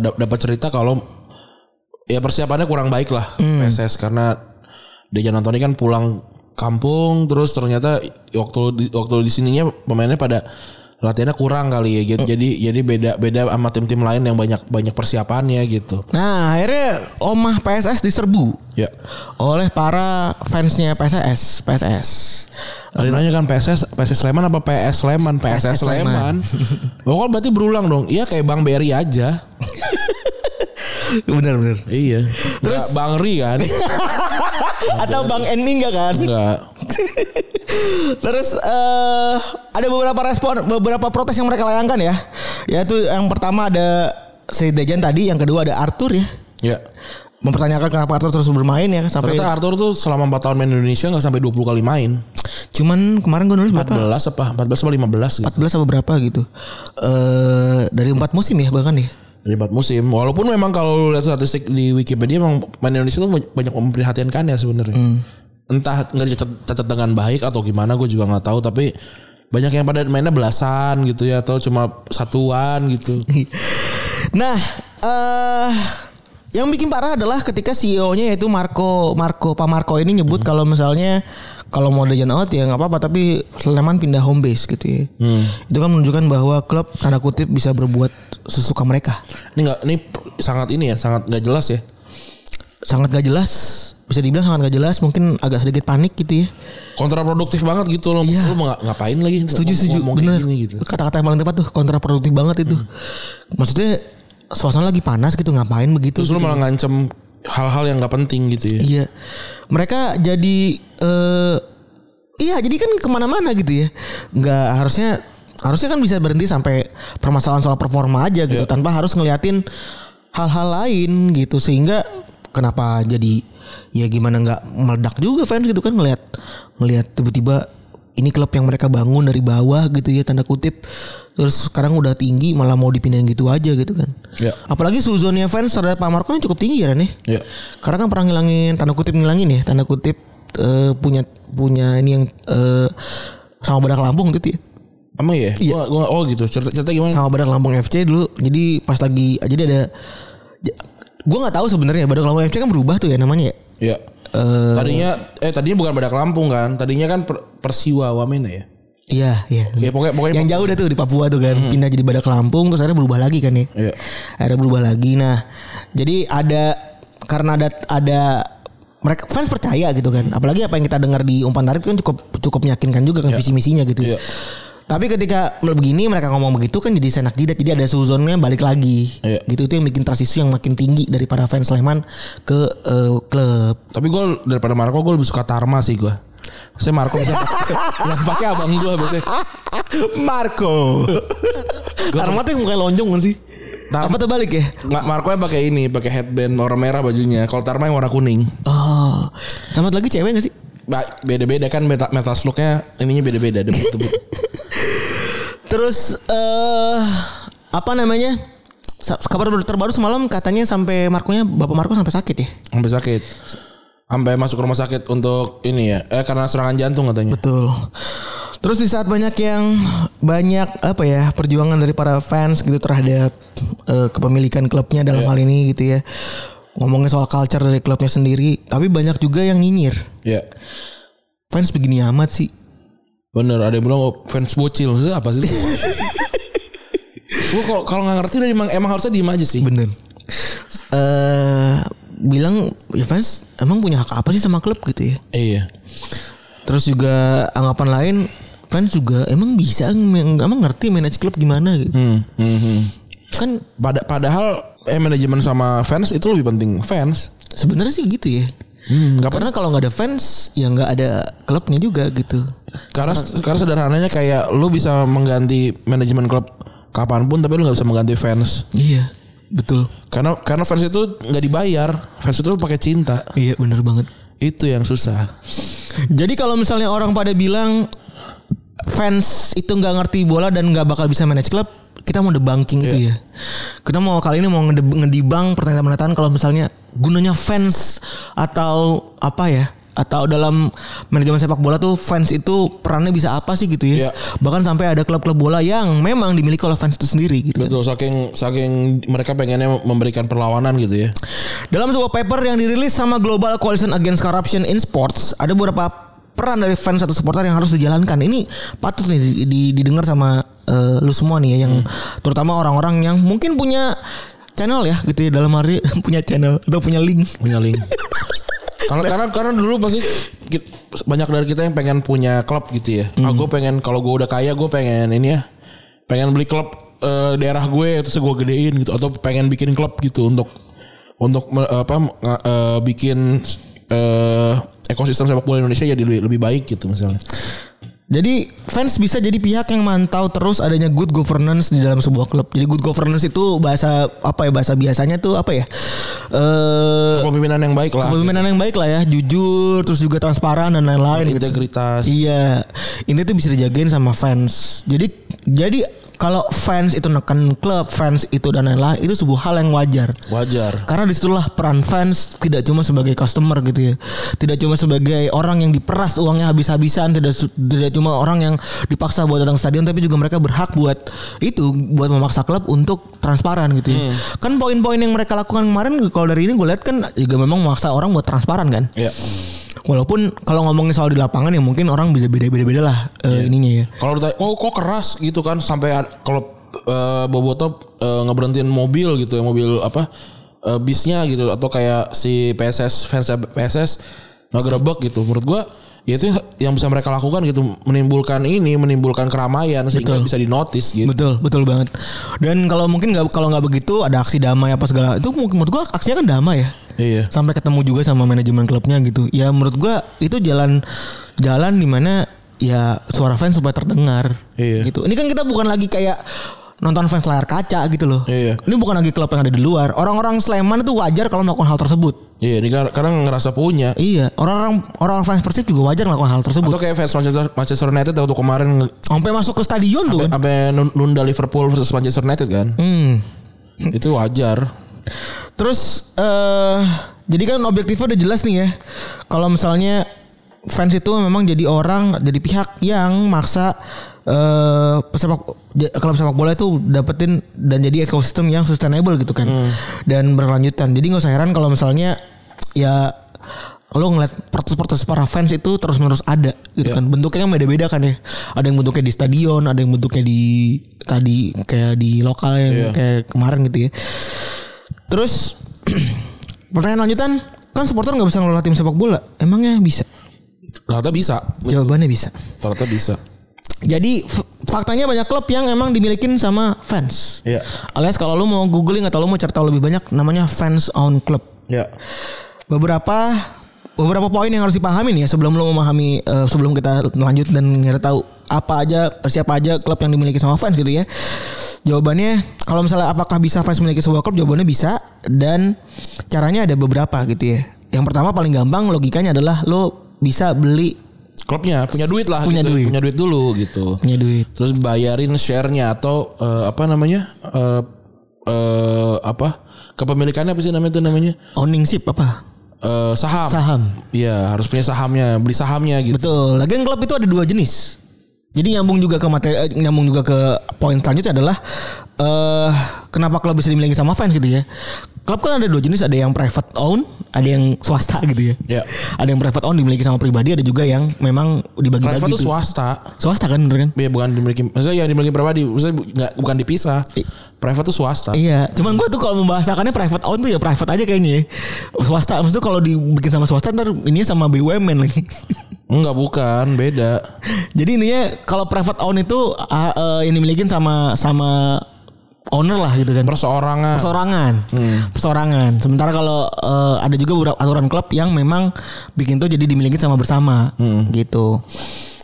dap- dapat cerita kalau ya persiapannya kurang baik lah PSS karena Dejan Antoni kan pulang kampung terus ternyata waktu di, waktu di sininya pemainnya pada latihannya kurang kali ya gitu. Jadi jadi beda beda sama tim-tim lain yang banyak banyak persiapannya gitu. Nah akhirnya omah PSS diserbu Ya. oleh para fansnya PSS. PSS. Ada nanya kan PSS PSS Sleman apa PS Sleman? PSS PSS Sleman. Sleman. [LAUGHS] Oh, berarti berulang dong. Iya kayak Bang Berry aja. [LAUGHS] Bener-bener. Iya. Terus Bang Ri kan? [LAUGHS] Atau Bang Ending gak kan? Enggak. Terus eh ada beberapa respon, beberapa protes yang mereka layangkan ya. Yaitu yang pertama ada si Dejan tadi, yang kedua ada Arthur ya. Ya. Mempertanyakan kenapa Arthur terus bermain ya sampai Ternyata Arthur tuh selama 4 tahun main Indonesia nggak sampai 20 kali main. cuman kemarin gue nulis berapa? 14 apa? 14 apa 15 gitu. 14 apa berapa gitu. Eh dari empat musim ya bahkan ya. Dari 4 musim. Walaupun memang kalau lihat statistik di Wikipedia memang main Indonesia tuh banyak memprihatinkan ya sebenarnya. Entah nggak dicatat catat dengan baik atau gimana gue juga nggak tahu tapi banyak yang pada mainnya belasan gitu ya atau cuma satuan gitu. [LAUGHS] Nah, eh yang bikin parah adalah ketika CEO-nya yaitu Marco Marco Pak Marco ini nyebut kalau misalnya kalau mau Dejan out ya nggak apa-apa tapi Sleman pindah home base gitu ya. Itu kan menunjukkan bahwa klub tanda kutip bisa berbuat sesuka mereka. Ini nggak ini sangat ini ya sangat nggak jelas ya. Sangat gak jelas, bisa dibilang sangat gak jelas, mungkin agak sedikit panik gitu ya. Kontraproduktif banget gitu loh. Iya. Nga- ngapain lagi? Setuju setuju bener. gitu. Kata-kata yang paling tepat tuh kontraproduktif banget itu. Maksudnya suasana lagi panas gitu ngapain begitu? Terus gitu. malah ngancem hal-hal yang nggak penting gitu ya. Iya. Mereka jadi eh iya jadi kan ke mana-mana gitu ya. Nggak harusnya harusnya kan bisa berhenti sampai permasalahan soal performa aja gitu tanpa harus ngeliatin hal-hal lain gitu sehingga kenapa jadi ya gimana nggak meledak juga fans gitu kan ngelihat ngelihat tiba-tiba ini klub yang mereka bangun dari bawah gitu ya tanda kutip terus sekarang udah tinggi malah mau dipindahin gitu aja gitu kan Ya. apalagi suzonnya fans terhadap Pak Marco kan cukup tinggi ya nih Ya. karena kan pernah ngilangin tanda kutip ngilangin ya tanda kutip eh, punya punya ini yang eh, sama Badak Lampung gitu ya Emang ya? Iya. Gua, gua, oh gitu. Cerita, cerita gimana? sama Badak Lampung FC dulu jadi pas lagi jadi ada gue nggak tahu sebenarnya Badak Lampung FC kan berubah tuh ya namanya ya Ya. Eh, Tadinya eh tadinya bukan Badak Lampung kan. Tadinya kan per, Persiwa Wamena ya. Iya, iya. Ya pokoknya pokoknya Yang jauh dah tuh di Papua tuh kan, pindah jadi Badak Lampung terus akhirnya berubah lagi kan ya. Iya. Akhirnya berubah lagi. Nah, jadi ada karena ada ada mereka fans percaya gitu kan. Apalagi apa yang kita dengar di umpan tarik kan cukup cukup meyakinkan juga kan visi misinya gitu. Iya. Tapi ketika begini mereka ngomong begitu kan jadi senak jidat jadi ada suzonnya balik lagi. Iya. Gitu itu yang bikin transisi yang makin tinggi dari para fans Sleman ke eh, klub. Tapi gue daripada Marco gue lebih suka Tarma sih gue. Saya Marco bisa [LAUGHS] yang pakai abang gue biasanya. Marco. [LAUGHS] Karma tuh bukan lonjong kan sih? Tar- Apa terbalik ya? Ma- Marco yang pakai ini, pakai headband warna merah bajunya. Kalau Tarma yang warna kuning. Oh, tamat lagi cewek gak sih? Beda-beda kan metal, metal looknya ininya beda-beda. debut-debut. [LAUGHS] Terus eh apa namanya? Kabar terbaru semalam katanya sampai Marconya Bapak Marco sampai sakit ya. Sampai sakit. Sampai masuk rumah sakit untuk ini ya. Eh karena serangan jantung katanya. Betul. Terus di saat banyak yang banyak apa ya perjuangan dari para fans gitu terhadap eh, kepemilikan klubnya dalam hal ini gitu ya. Ngomongin soal culture dari klubnya sendiri, tapi banyak juga yang nyinyir. Ya. Fans begini amat sih. Bener ada yang bilang oh, fans bocil. Maksudnya apa sih? [LAUGHS] Gue kalau kalau nggak ngerti udah emang, emang harusnya diem aja sih. Bener. Eh bilang ya fans emang punya hak apa sih sama klub gitu ya. Iya. Terus juga anggapan lain fans juga emang bisa emang ngerti manage klub gimana gitu. Hmm, hmm, hmm. Kan Pada, padahal eh manajemen sama fans itu lebih penting fans. sebenarnya sih gitu ya. Hmm, nggak Karena kalau nggak ada fans ya nggak ada klubnya juga gitu. Karena karena sederhananya kayak lu bisa mengganti manajemen klub kapan pun tapi lu nggak bisa mengganti fans. Iya, betul. Karena karena fans itu nggak dibayar, fans itu pakai cinta. Iya bener banget. Itu yang susah. Jadi kalau misalnya orang pada bilang fans itu nggak ngerti bola dan nggak bakal bisa manage klub, kita mau debunking itu ya. Kita mau kali ini mau ngedibang pernyataan-pernyataan kalau misalnya gunanya fans atau apa ya? Atau dalam manajemen sepak bola tuh fans itu perannya bisa apa sih gitu ya? Iya. Bahkan sampai ada klub-klub bola yang memang dimiliki oleh fans itu sendiri gitu. Betul saking saking mereka pengennya memberikan perlawanan gitu ya. Dalam sebuah paper yang dirilis sama Global Coalition Against Corruption in Sports, ada beberapa peran dari fans atau supporter yang harus dijalankan. Ini patut nih di- di- didengar sama eh, lu semua nih ya, yang terutama orang-orang yang mungkin punya channel ya gitu ya dalam hari [LAUGHS] punya channel atau punya link. Punya link. [LAUGHS] karena karena karena dulu pasti banyak dari kita yang pengen punya klub gitu ya. Ah gue pengen kalau gue udah kaya gue pengen ini ya. Pengen beli klub eh, daerah gue terus gue gedein gitu atau pengen bikin klub gitu untuk untuk me- apa eh, bikin eh, ekosistem sepak bola Indonesia jadi lebih, lebih baik gitu misalnya. Jadi fans bisa jadi pihak yang mantau terus adanya good governance di dalam sebuah klub. Jadi good governance itu bahasa apa ya bahasa biasanya tuh apa ya? Eh Kepemimpinan yang baik lah. kepemimpinan yang baik lah ya, jujur terus juga transparan dan lain-lain gitu. Integritas. Iya, ini tuh bisa dijagain sama fans. Jadi jadi kalau fans itu neken klub, fans itu dan lain-lain itu sebuah hal yang wajar. Wajar. Karena di situlah peran fans tidak cuma sebagai customer gitu ya, tidak cuma sebagai orang yang diperas uangnya habis-habisan, tidak tidak cuma orang yang dipaksa buat datang stadion, tapi juga mereka berhak buat itu, buat memaksa klub untuk transparan gitu ya. Kan poin-poin yang mereka lakukan kemarin, kalau dari ini gue lihat kan juga memang memaksa orang buat transparan kan. Iya. Walaupun kalau ngomongin soal di lapangan ya mungkin orang bisa beda-beda lah eh, ininya ya. Kalau ditanya, oh kok keras gitu kan sampai kalau eh, Boboto eh, ngeberhentiin mobil gitu ya mobil apa eh, bisnya gitu atau kayak si PSS fans PSS ngegerebek gitu. Menurut gua ya itu yang bisa mereka lakukan gitu menimbulkan ini menimbulkan keramaian sehingga bisa dinotis gitu. Betul, betul banget. Dan kalau mungkin nggak kalau nggak begitu ada aksi damai apa segala itu mungkin menurut gua aksinya kan damai ya. Iya. Sampai ketemu juga sama manajemen klubnya gitu. Ya menurut gua itu jalan jalan di mana ya suara fans supaya terdengar. Iya. Gitu. Ini kan kita bukan lagi kayak nonton fans layar kaca gitu loh. Iya. Ini bukan lagi klub yang ada di luar. Orang-orang Sleman itu wajar kalau melakukan hal tersebut. Iya, ini kar- karena ngerasa punya. Iya, orang-orang orang fans Persib juga wajar melakukan hal tersebut. Atau kayak fans Manchester, Manchester United waktu kemarin Sampai masuk ke stadion tuh kan. sampai nun- nunda Liverpool versus Manchester United kan. Hmm. itu wajar. Terus eh jadi kan objektifnya udah jelas nih ya. Kalau misalnya fans itu memang jadi orang, jadi pihak yang maksa eh pesepak j- klub sepak bola itu dapetin dan jadi ekosistem yang sustainable gitu kan. Dan berlanjutan. Jadi nggak usah heran kalau misalnya ya lo ngeliat protes-protes para fans itu terus menerus ada gitu Iya. kan bentuknya kan beda-beda kan ya ada yang bentuknya di stadion ada yang bentuknya di tadi kayak di lokal yang Iya. kayak kemarin gitu ya terus [CLEARS THROAT] pertanyaan lanjutan kan supporter nggak bisa ngelola tim sepak bola emangnya bisa Ternyata bisa. jawabannya bisa Ternyata bisa. jadi faktanya banyak klub yang emang dimilikin sama fans Iya. alias kalau lu mau googling atau lu mau cari tahu lebih banyak namanya fans own club Ya. beberapa beberapa poin yang harus dipahamin ya sebelum lo memahami eh, sebelum kita lanjut dan kita tahu apa aja siapa aja klub yang dimiliki sama fans gitu ya. Jawabannya kalau misalnya apakah bisa fans memiliki sebuah klub jawabannya bisa dan caranya ada beberapa gitu ya. Yang pertama paling gampang logikanya adalah lo bisa beli Klubnya punya duit lah Punya gitu. duit. Punya duit dulu gitu. punya duit. Terus bayarin share-nya atau eh, apa namanya? Eh eh, apa? Kepemilikannya apa sih namanya itu namanya? Ownership apa? Eh, saham. Saham. Iya, harus punya sahamnya, beli sahamnya gitu. Betul. Lagian klub itu ada dua jenis. Jadi nyambung juga ke materi, eh, nyambung juga ke poin selanjutnya adalah eh kenapa klub bisa dimiliki sama fans gitu ya. Klub kan ada dua jenis, ada yang private own, ada yang swasta gitu ya. Ya. Ada yang private own dimiliki sama pribadi, ada juga yang memang dibagi-bagi Private itu swasta. Swasta kan bener kan? Iya bukan dimiliki maksudnya ya dimiliki pribadi, maksudnya nggak bukan dipisah. Private itu swasta. Iya, cuman gue tuh kalau membahasakannya private own tuh ya private aja kayaknya. ya. Swasta, maksudnya kalau dibikin sama swasta ntar ini sama BUMN lagi. [LAUGHS] Enggak bukan, beda. Jadi intinya kalau private own itu ah, eh, yang dimiliki sama sama owner lah gitu kan. Perseorangan. Persorangan. Persorangan. Sementara kalau eh, ada juga aturan klub yang memang bikin tuh jadi dimiliki sama bersama gitu.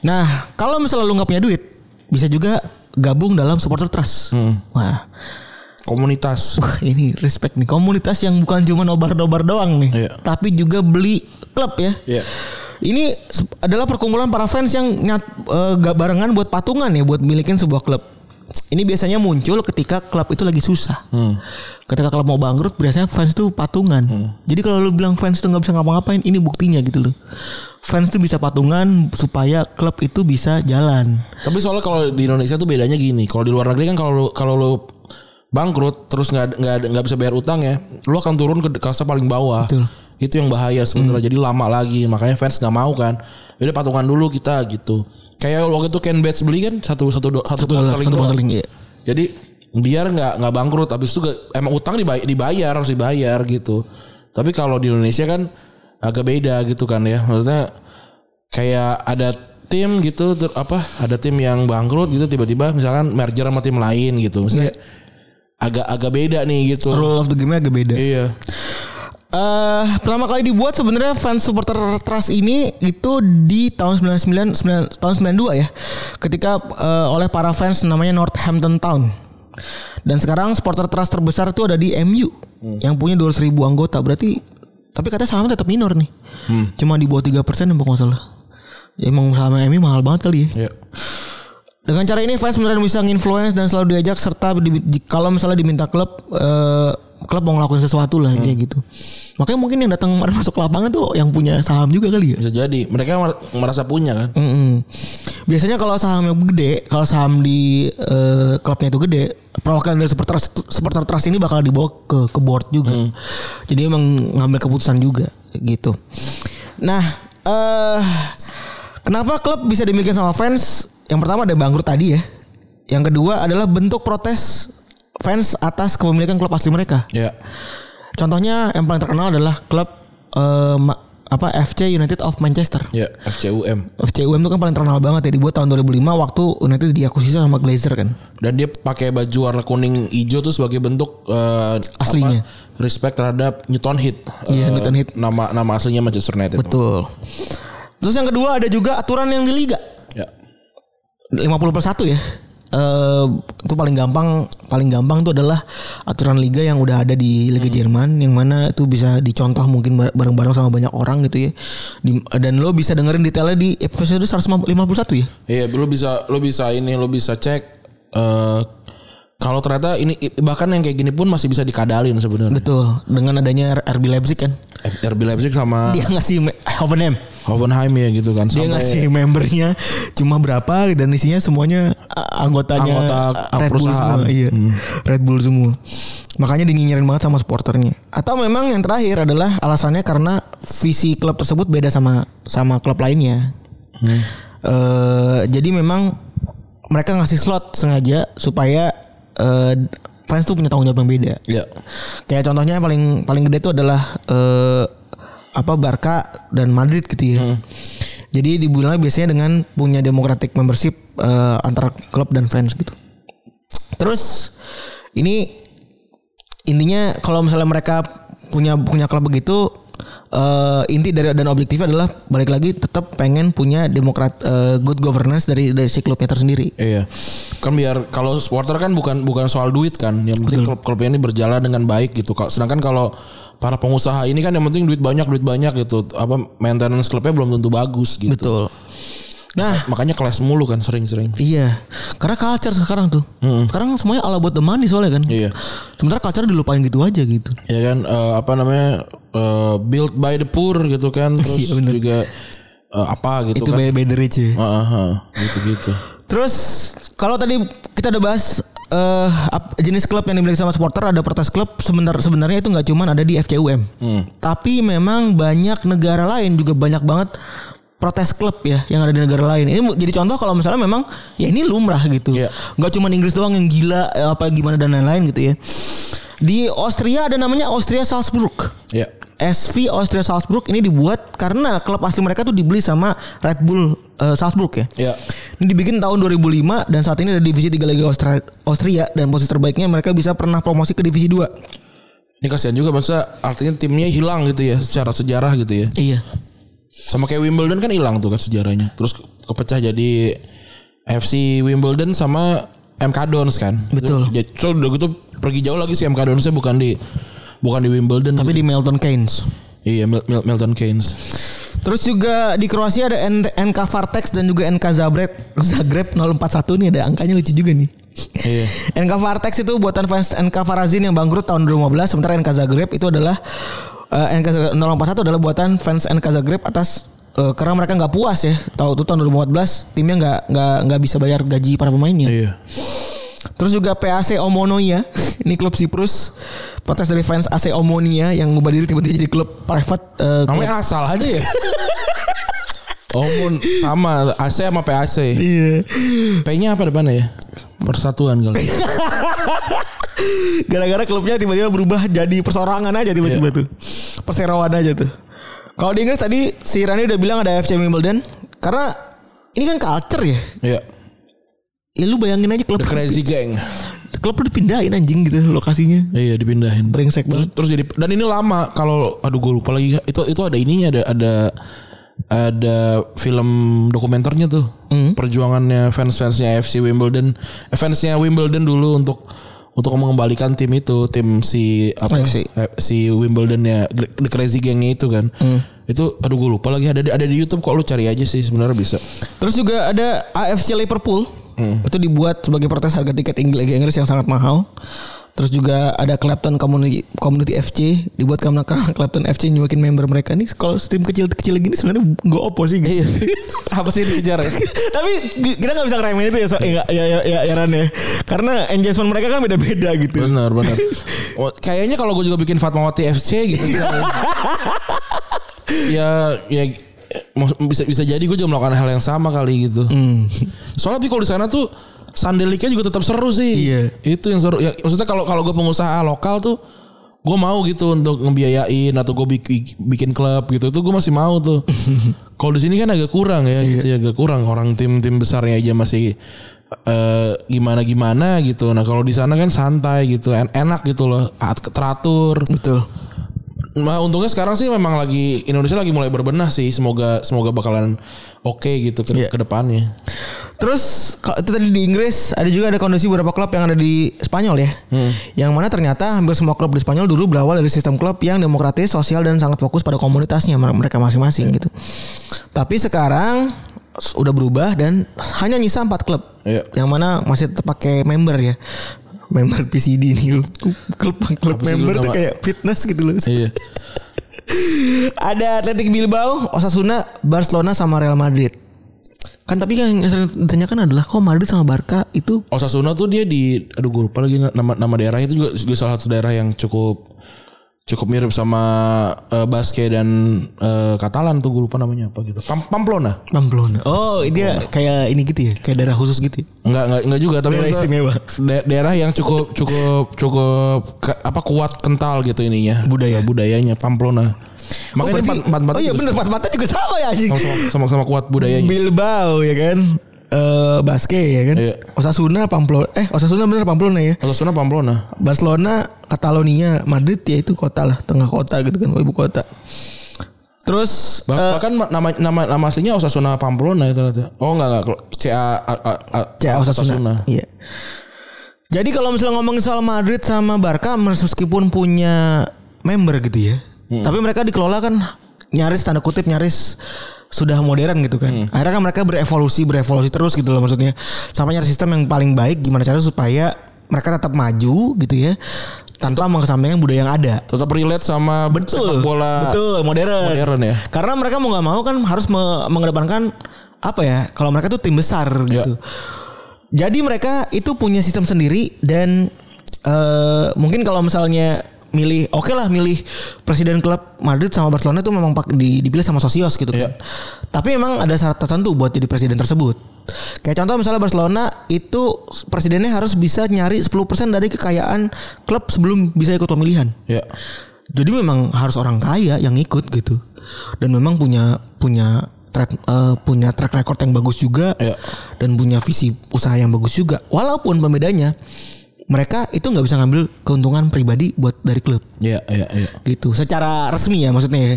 Nah, kalau misalnya lu nggak punya duit, bisa juga gabung dalam supporter trust. Wah, Komunitas. [LAUGHS] wah ini respect nih komunitas yang bukan cuma nobar-nobar doang nih, Iya. tapi juga beli klub ya. Iya. Ini adalah perkumpulan para fans yang nyat, gak barengan buat patungan ya buat milikin sebuah klub. Ini biasanya muncul ketika klub itu lagi susah. Ketika klub mau bangkrut biasanya fans itu patungan. Jadi kalau lu bilang fans itu nggak bisa ngapa-ngapain, ini buktinya gitu loh. Fans itu bisa patungan supaya klub itu bisa jalan. Tapi soalnya kalau di Indonesia tuh bedanya gini. Kalau di luar negeri kan kalau kalau lu bangkrut terus nggak nggak nggak bisa bayar utang ya, lu akan turun ke kasta paling bawah. Betul. Itu yang bahaya sebenarnya. Jadi lama lagi. Makanya fans nggak mau kan. Udah patungan dulu kita gitu. Kayak waktu itu Ken Bates beli kan satu satu do- satu, Satu dolar, saling satu saling iya. Jadi biar nggak nggak bangkrut. Habis itu gak- emang utang dibayar, dibayar harus dibayar gitu. Tapi kalau di Indonesia kan agak beda gitu kan ya. Maksudnya kayak ada tim gitu ter- apa ada tim yang bangkrut gitu tiba-tiba misalkan merger sama tim lain gitu. Maksudnya agak agak beda nih gitu. Rule of the game agak beda. Iya. Eh pertama kali dibuat sebenarnya fans supporter trust ini itu di tahun 99 9 tahun 92 ya. Ketika eh, oleh para fans namanya Northampton Town. Dan sekarang supporter trust terbesar itu ada di MU yang punya 200 ribu anggota. Berarti tapi katanya sahamnya tetap minor nih. Cuma di bawah 3% ya kalau nggak salah. Ya, emang saham MU mahal banget kali ya. Iya. Dengan cara ini fans beneran bisa nginfluence dan selalu diajak serta di- di- kalau misalnya diminta klub eh, klub mau ngelakuin sesuatu lah dia gitu. Makanya mungkin yang datang [LAUGHS] masuk lapangan tuh yang punya saham juga kali ya. Bisa jadi mereka mer- merasa punya kan. Mm-mm. Biasanya kalau sahamnya gede, kalau saham di eh, klubnya itu gede, perwakilan dari supporter supporter trust ini bakal dibawa ke ke board juga. Jadi emang ngambil keputusan juga gitu. Nah, eh kenapa klub bisa dimiliki sama fans? Yang pertama ada bangkrut tadi ya. Yang kedua adalah bentuk protes fans atas kepemilikan klub asli mereka. Ya. Contohnya yang paling terkenal adalah klub ma- apa FC United of Manchester. Ya, FCUM. FCUM itu kan paling terkenal banget ya dibuat tahun 2005 waktu United diakuisisi sama Glazer kan. Dan dia pakai baju warna kuning hijau tuh sebagai bentuk eh, Aslinya. apa, respect terhadap Newton Heath. Iya, Eh, Newton Heath. Nama nama aslinya Manchester United. Betul. Terus yang kedua ada juga aturan yang di liga. Ya. 50 per 1 ya. Eh itu paling gampang paling gampang itu adalah aturan liga yang udah ada di Liga Jerman yang mana itu bisa dicontoh mungkin bar- bareng-bareng sama banyak orang gitu ya. Di- dan lo bisa dengerin detailnya di episode 151 ya. Iya, lu bisa lu bisa ini lu bisa cek eh kalau ternyata ini bahkan yang kayak gini pun masih bisa dikadalin sebenarnya. Betul. Dengan adanya RB Leipzig kan. RB Leipzig sama Dia ngasih me- Hoffenheim. Hoffenheim ya gitu kan. Dia ngasih membernya cuma berapa dan isinya semuanya anggotanya Anggota Red Bull semua. Iya. Red Bull semua. Makanya dinyinyirin banget sama supporternya. Atau memang yang terakhir adalah alasannya karena visi klub tersebut beda sama sama klub lainnya. Eh, jadi memang mereka ngasih slot sengaja supaya eh, fans tuh punya tanggung jawab yang beda. Ya. Kayak contohnya paling paling gede itu adalah eh, apa Barca dan Madrid gitu ya. Jadi dibilang biasanya dengan punya democratic membership eh, antara klub dan fans gitu. Terus ini intinya kalau misalnya mereka punya punya klub begitu eh, inti dari dan objektifnya adalah balik lagi tetap pengen punya demokrat eh, good governance dari dari si klubnya tersendiri. Iya. Kan biar kalau supporter kan bukan bukan soal duit kan. Yang penting klub-klubnya ini berjalan dengan baik gitu. Sedangkan kalau para pengusaha ini kan yang penting duit banyak duit banyak gitu. Apa maintenance klubnya belum tentu bagus gitu. Betul. Nah, Makanya kelas mulu kan sering-sering. Iya, karena culture sekarang tuh. Sekarang semuanya ala buat the money soalnya kan. Iya. Sementara culture dilupain gitu aja gitu. Ya kan eh, apa namanya eh, build by the poor gitu kan. [LAUGHS] Terus Iya, bener. juga eh, apa gitu Itu kan. by, by the rich ya. Heeh, heeh, gitu-gitu. Terus kalau tadi kita udah bahas ap- jenis klub yang dimiliki sama supporter ada protes klub sebentar sebenarnya itu nggak cuman ada di FCUM. Tapi memang banyak negara lain juga banyak banget protes klub ya yang ada di negara lain. Ini jadi contoh kalau misalnya memang ya ini lumrah gitu. Iya. Nggak cuman Inggris doang yang gila eh, apa gimana dan lain-lain gitu ya. Di Austria ada namanya Austria Salzburg. Ya. SV Austria Salzburg ini dibuat karena klub asli mereka tuh dibeli sama Red Bull eh, Salzburg ya. Ya. Ini dibikin tahun 2005 dan saat ini ada divisi 3 Liga Austria, Austria dan posisi terbaiknya mereka bisa pernah promosi ke divisi 2. Ini kasihan juga masa artinya timnya hilang gitu ya secara sejarah gitu ya. Iya. Sama kayak Wimbledon kan hilang tuh kan sejarahnya. Terus ke- kepecah jadi FC Wimbledon sama MK Dons kan. Betul. Jadi so, udah gitu pergi jauh lagi sih MK Donsnya bukan di bukan di Wimbledon Tapi di Milton Keynes. Iya Mil- Mil- Milton Keynes. Terus juga di Kroasia ada NK Vartex dan juga NK Zagreb. Zagreb 041 nih ada angkanya lucu juga nih. Iya. [LAUGHS] NK Vartex itu buatan fans NK Varazin yang bangkrut tahun 2015 sementara NK Zagreb itu adalah eh, NK 041 adalah buatan fans NK Zagreb atas eh, karena mereka nggak puas ya tahu tuh tahun 2014 timnya nggak nggak nggak bisa bayar gaji para pemainnya. Iya. Terus juga PAC Omonia, [LAUGHS] ini klub Siprus. Protes dari fans AC Omonia yang ngubah diri tiba-tiba jadi klub private. klub- Namanya asal aja ya. [LAUGHS] Oh, mun sama AC sama PAC. Iya. P-nya apa depannya ya? Persatuan kali. [LAUGHS] Gara-gara klubnya tiba-tiba berubah jadi persorangan aja tiba-tiba tuh. Perseroan aja tuh. Kalau di Inggris tadi si Rani udah bilang ada FC Wimbledon karena ini kan culture ya. Iya. Ya lu bayangin aja klub The Crazy Gang. klub udah dipindahin anjing gitu lokasinya. Iya dipindahin. Brengsek Terus, banget. terus jadi dan ini lama kalau aduh gue lupa lagi itu itu ada ininya ada ada ada film dokumenternya tuh perjuangannya fans-fansnya FC Wimbledon eh, fansnya Wimbledon dulu untuk untuk mengembalikan tim itu tim si apa FC. eh, si Wimbledonnya The Crazy Gangnya itu kan itu aduh gue lupa lagi ada di- ada di YouTube kok lu cari aja sih sebenarnya bisa Terus juga ada AFC Liverpool. Itu dibuat sebagai protes harga tiket Inggris Liga Inggris yang sangat mahal. Terus juga ada Clapton Community, Community FC dibuat karena [LAUGHS] Clapton FC nyuakin member mereka nih kalau tim kecil-kecil gini sebenarnya nggak opo sih gitu. [LAUGHS] apa sih dikejar ya [LAUGHS] Tapi kita nggak bisa ngeremehin itu ya, so, ya, ya, ya, ya, ya, Ran, ya. Karena engagement mereka kan beda-beda gitu. Benar benar. Oh, kayaknya kalau gue juga bikin Fatmawati FC gitu. ya ya mau- bisa bisa jadi gue juga melakukan hal yang sama kali gitu. Soalnya tapi kalau di sana tuh sandeliknya juga tetap seru sih. Iya. Itu yang seru. Ya, maksudnya kalau kalau gue pengusaha lokal tuh gue mau gitu untuk ngebiayain atau gue bikin, bikin klub gitu tuh gue masih mau tuh. [LAUGHS] kalau di sini kan agak kurang ya, gitu ya agak kurang orang tim-tim besarnya aja masih eh, gimana gimana gitu. Nah kalau di sana kan santai gitu, en- enak gitu loh, at- teratur. Betul. Nah untungnya sekarang sih memang lagi Indonesia lagi mulai berbenah sih. Semoga semoga bakalan oke gitu ke, Iya. ke depannya. Terus itu tadi di Inggris ada juga ada kondisi beberapa klub yang ada di Spanyol ya. Yang mana ternyata hampir semua klub di Spanyol dulu berawal dari sistem klub yang demokratis, sosial dan sangat fokus pada komunitasnya mereka masing-masing gitu. Tapi sekarang udah berubah dan hanya nyisa empat klub. Iya. Yang mana masih tetap pakai member ya. Member PCD nih. Klub klub Apa member tuh nama? kayak fitness gitu loh. Iya. [LAUGHS] Ada Athletic Bilbao, Osasuna, Barcelona sama Real Madrid. Kan tapi yang sering ditanyakan adalah kok Madrid sama Barca itu Osasuna tuh dia di aduh gue lupa lagi nama nama daerahnya itu juga, juga salah satu daerah yang cukup cukup mirip sama eh, Basque dan eh, Katalan tuh gue lupa namanya apa gitu. Pam Pamplona. Pamplona. Oh, dia kayak ini gitu ya, kayak daerah khusus gitu. Ya? Enggak enggak enggak juga tapi Daerah istimewa. da- daerah yang cukup cukup cukup apa kuat kental gitu ininya. Budaya. budayanya Pamplona. Makanya oh, empat empat empat oh iya bener, empat mata juga sama ya anjing. sama sama kuat budayanya. Bilbao ya kan. Eh Basque ya kan. Iya. Osasuna Pamplona. Eh Osasuna bener Pamplona ya. Osasuna Pamplona. Barcelona, Catalonia, Madrid ya itu kota lah, tengah kota gitu kan, ibu kota. Terus Bah- eh, bahkan nama nama nama aslinya Osasuna Pamplona itu ternyata. Oh enggak enggak CA A- A- A- CA Osasuna. Iya. Jadi kalau misalnya ngomongin soal Madrid sama Barca meskipun punya member gitu ya. Tapi mereka dikelola kan nyaris tanda kutip nyaris sudah modern gitu kan. Akhirnya kan mereka berevolusi berevolusi terus gitu loh maksudnya. Sampai nyari sistem yang paling baik gimana caranya supaya mereka tetap maju gitu ya. Tanpa mengesampingkan budaya yang ada. Tetap relate sama sepak bola Betul, modern. modern ya. Karena mereka mau nggak mau kan harus me- mengedepankan apa ya? Kalau mereka tuh tim besar gitu. Jadi mereka itu punya sistem sendiri dan eh mungkin kalau misalnya milih oke lah milih presiden klub Madrid sama Barcelona itu memang pak di- dipilih sama Sosios gitu kan. Iya. Tapi memang ada syarat tertentu buat jadi presiden tersebut. Kayak contoh misalnya Barcelona itu presidennya harus bisa nyari 10% dari kekayaan klub sebelum bisa ikut pemilihan. Ya. Jadi memang harus orang kaya yang ikut gitu. Dan memang punya punya track eh, punya track record yang bagus juga Iya. dan punya visi usaha yang bagus juga. Walaupun pembedanya mereka itu nggak bisa ngambil keuntungan pribadi buat dari klub Ya, ya, ya. gitu. Secara resmi ya maksudnya ya.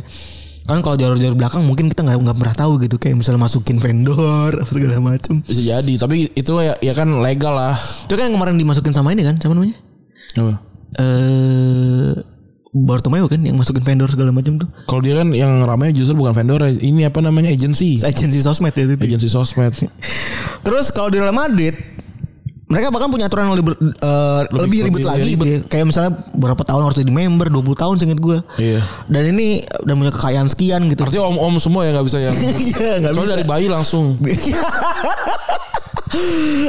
Kan kalau jalur-jalur belakang mungkin kita nggak nggak pernah tahu gitu kayak misalnya masukin vendor [LAUGHS] apa segala macam. Bisa jadi, tapi itu ya, ya kan legal lah. Itu kan yang kemarin dimasukin sama ini kan, sama namanya? Apa? Eh Bartomeu kan yang masukin vendor segala macam tuh. Kalau dia kan yang ramai justru bukan vendor, ini apa namanya agency, Agensi sosmed ya itu. agensi sosmed. [LAUGHS] Terus kalau di Real Madrid mereka bahkan punya aturan yang lebih, eh, lebih, ribet lebih lagi ribet. gitu ya. Kayak misalnya berapa tahun harus jadi member 20 tahun seinget gue. Iya. Dan ini udah punya kekayaan sekian gitu. Artinya om-om semua ya nggak bisa yang. [LAUGHS] Iya, Soalnya bisa. dari bayi langsung. [LAUGHS]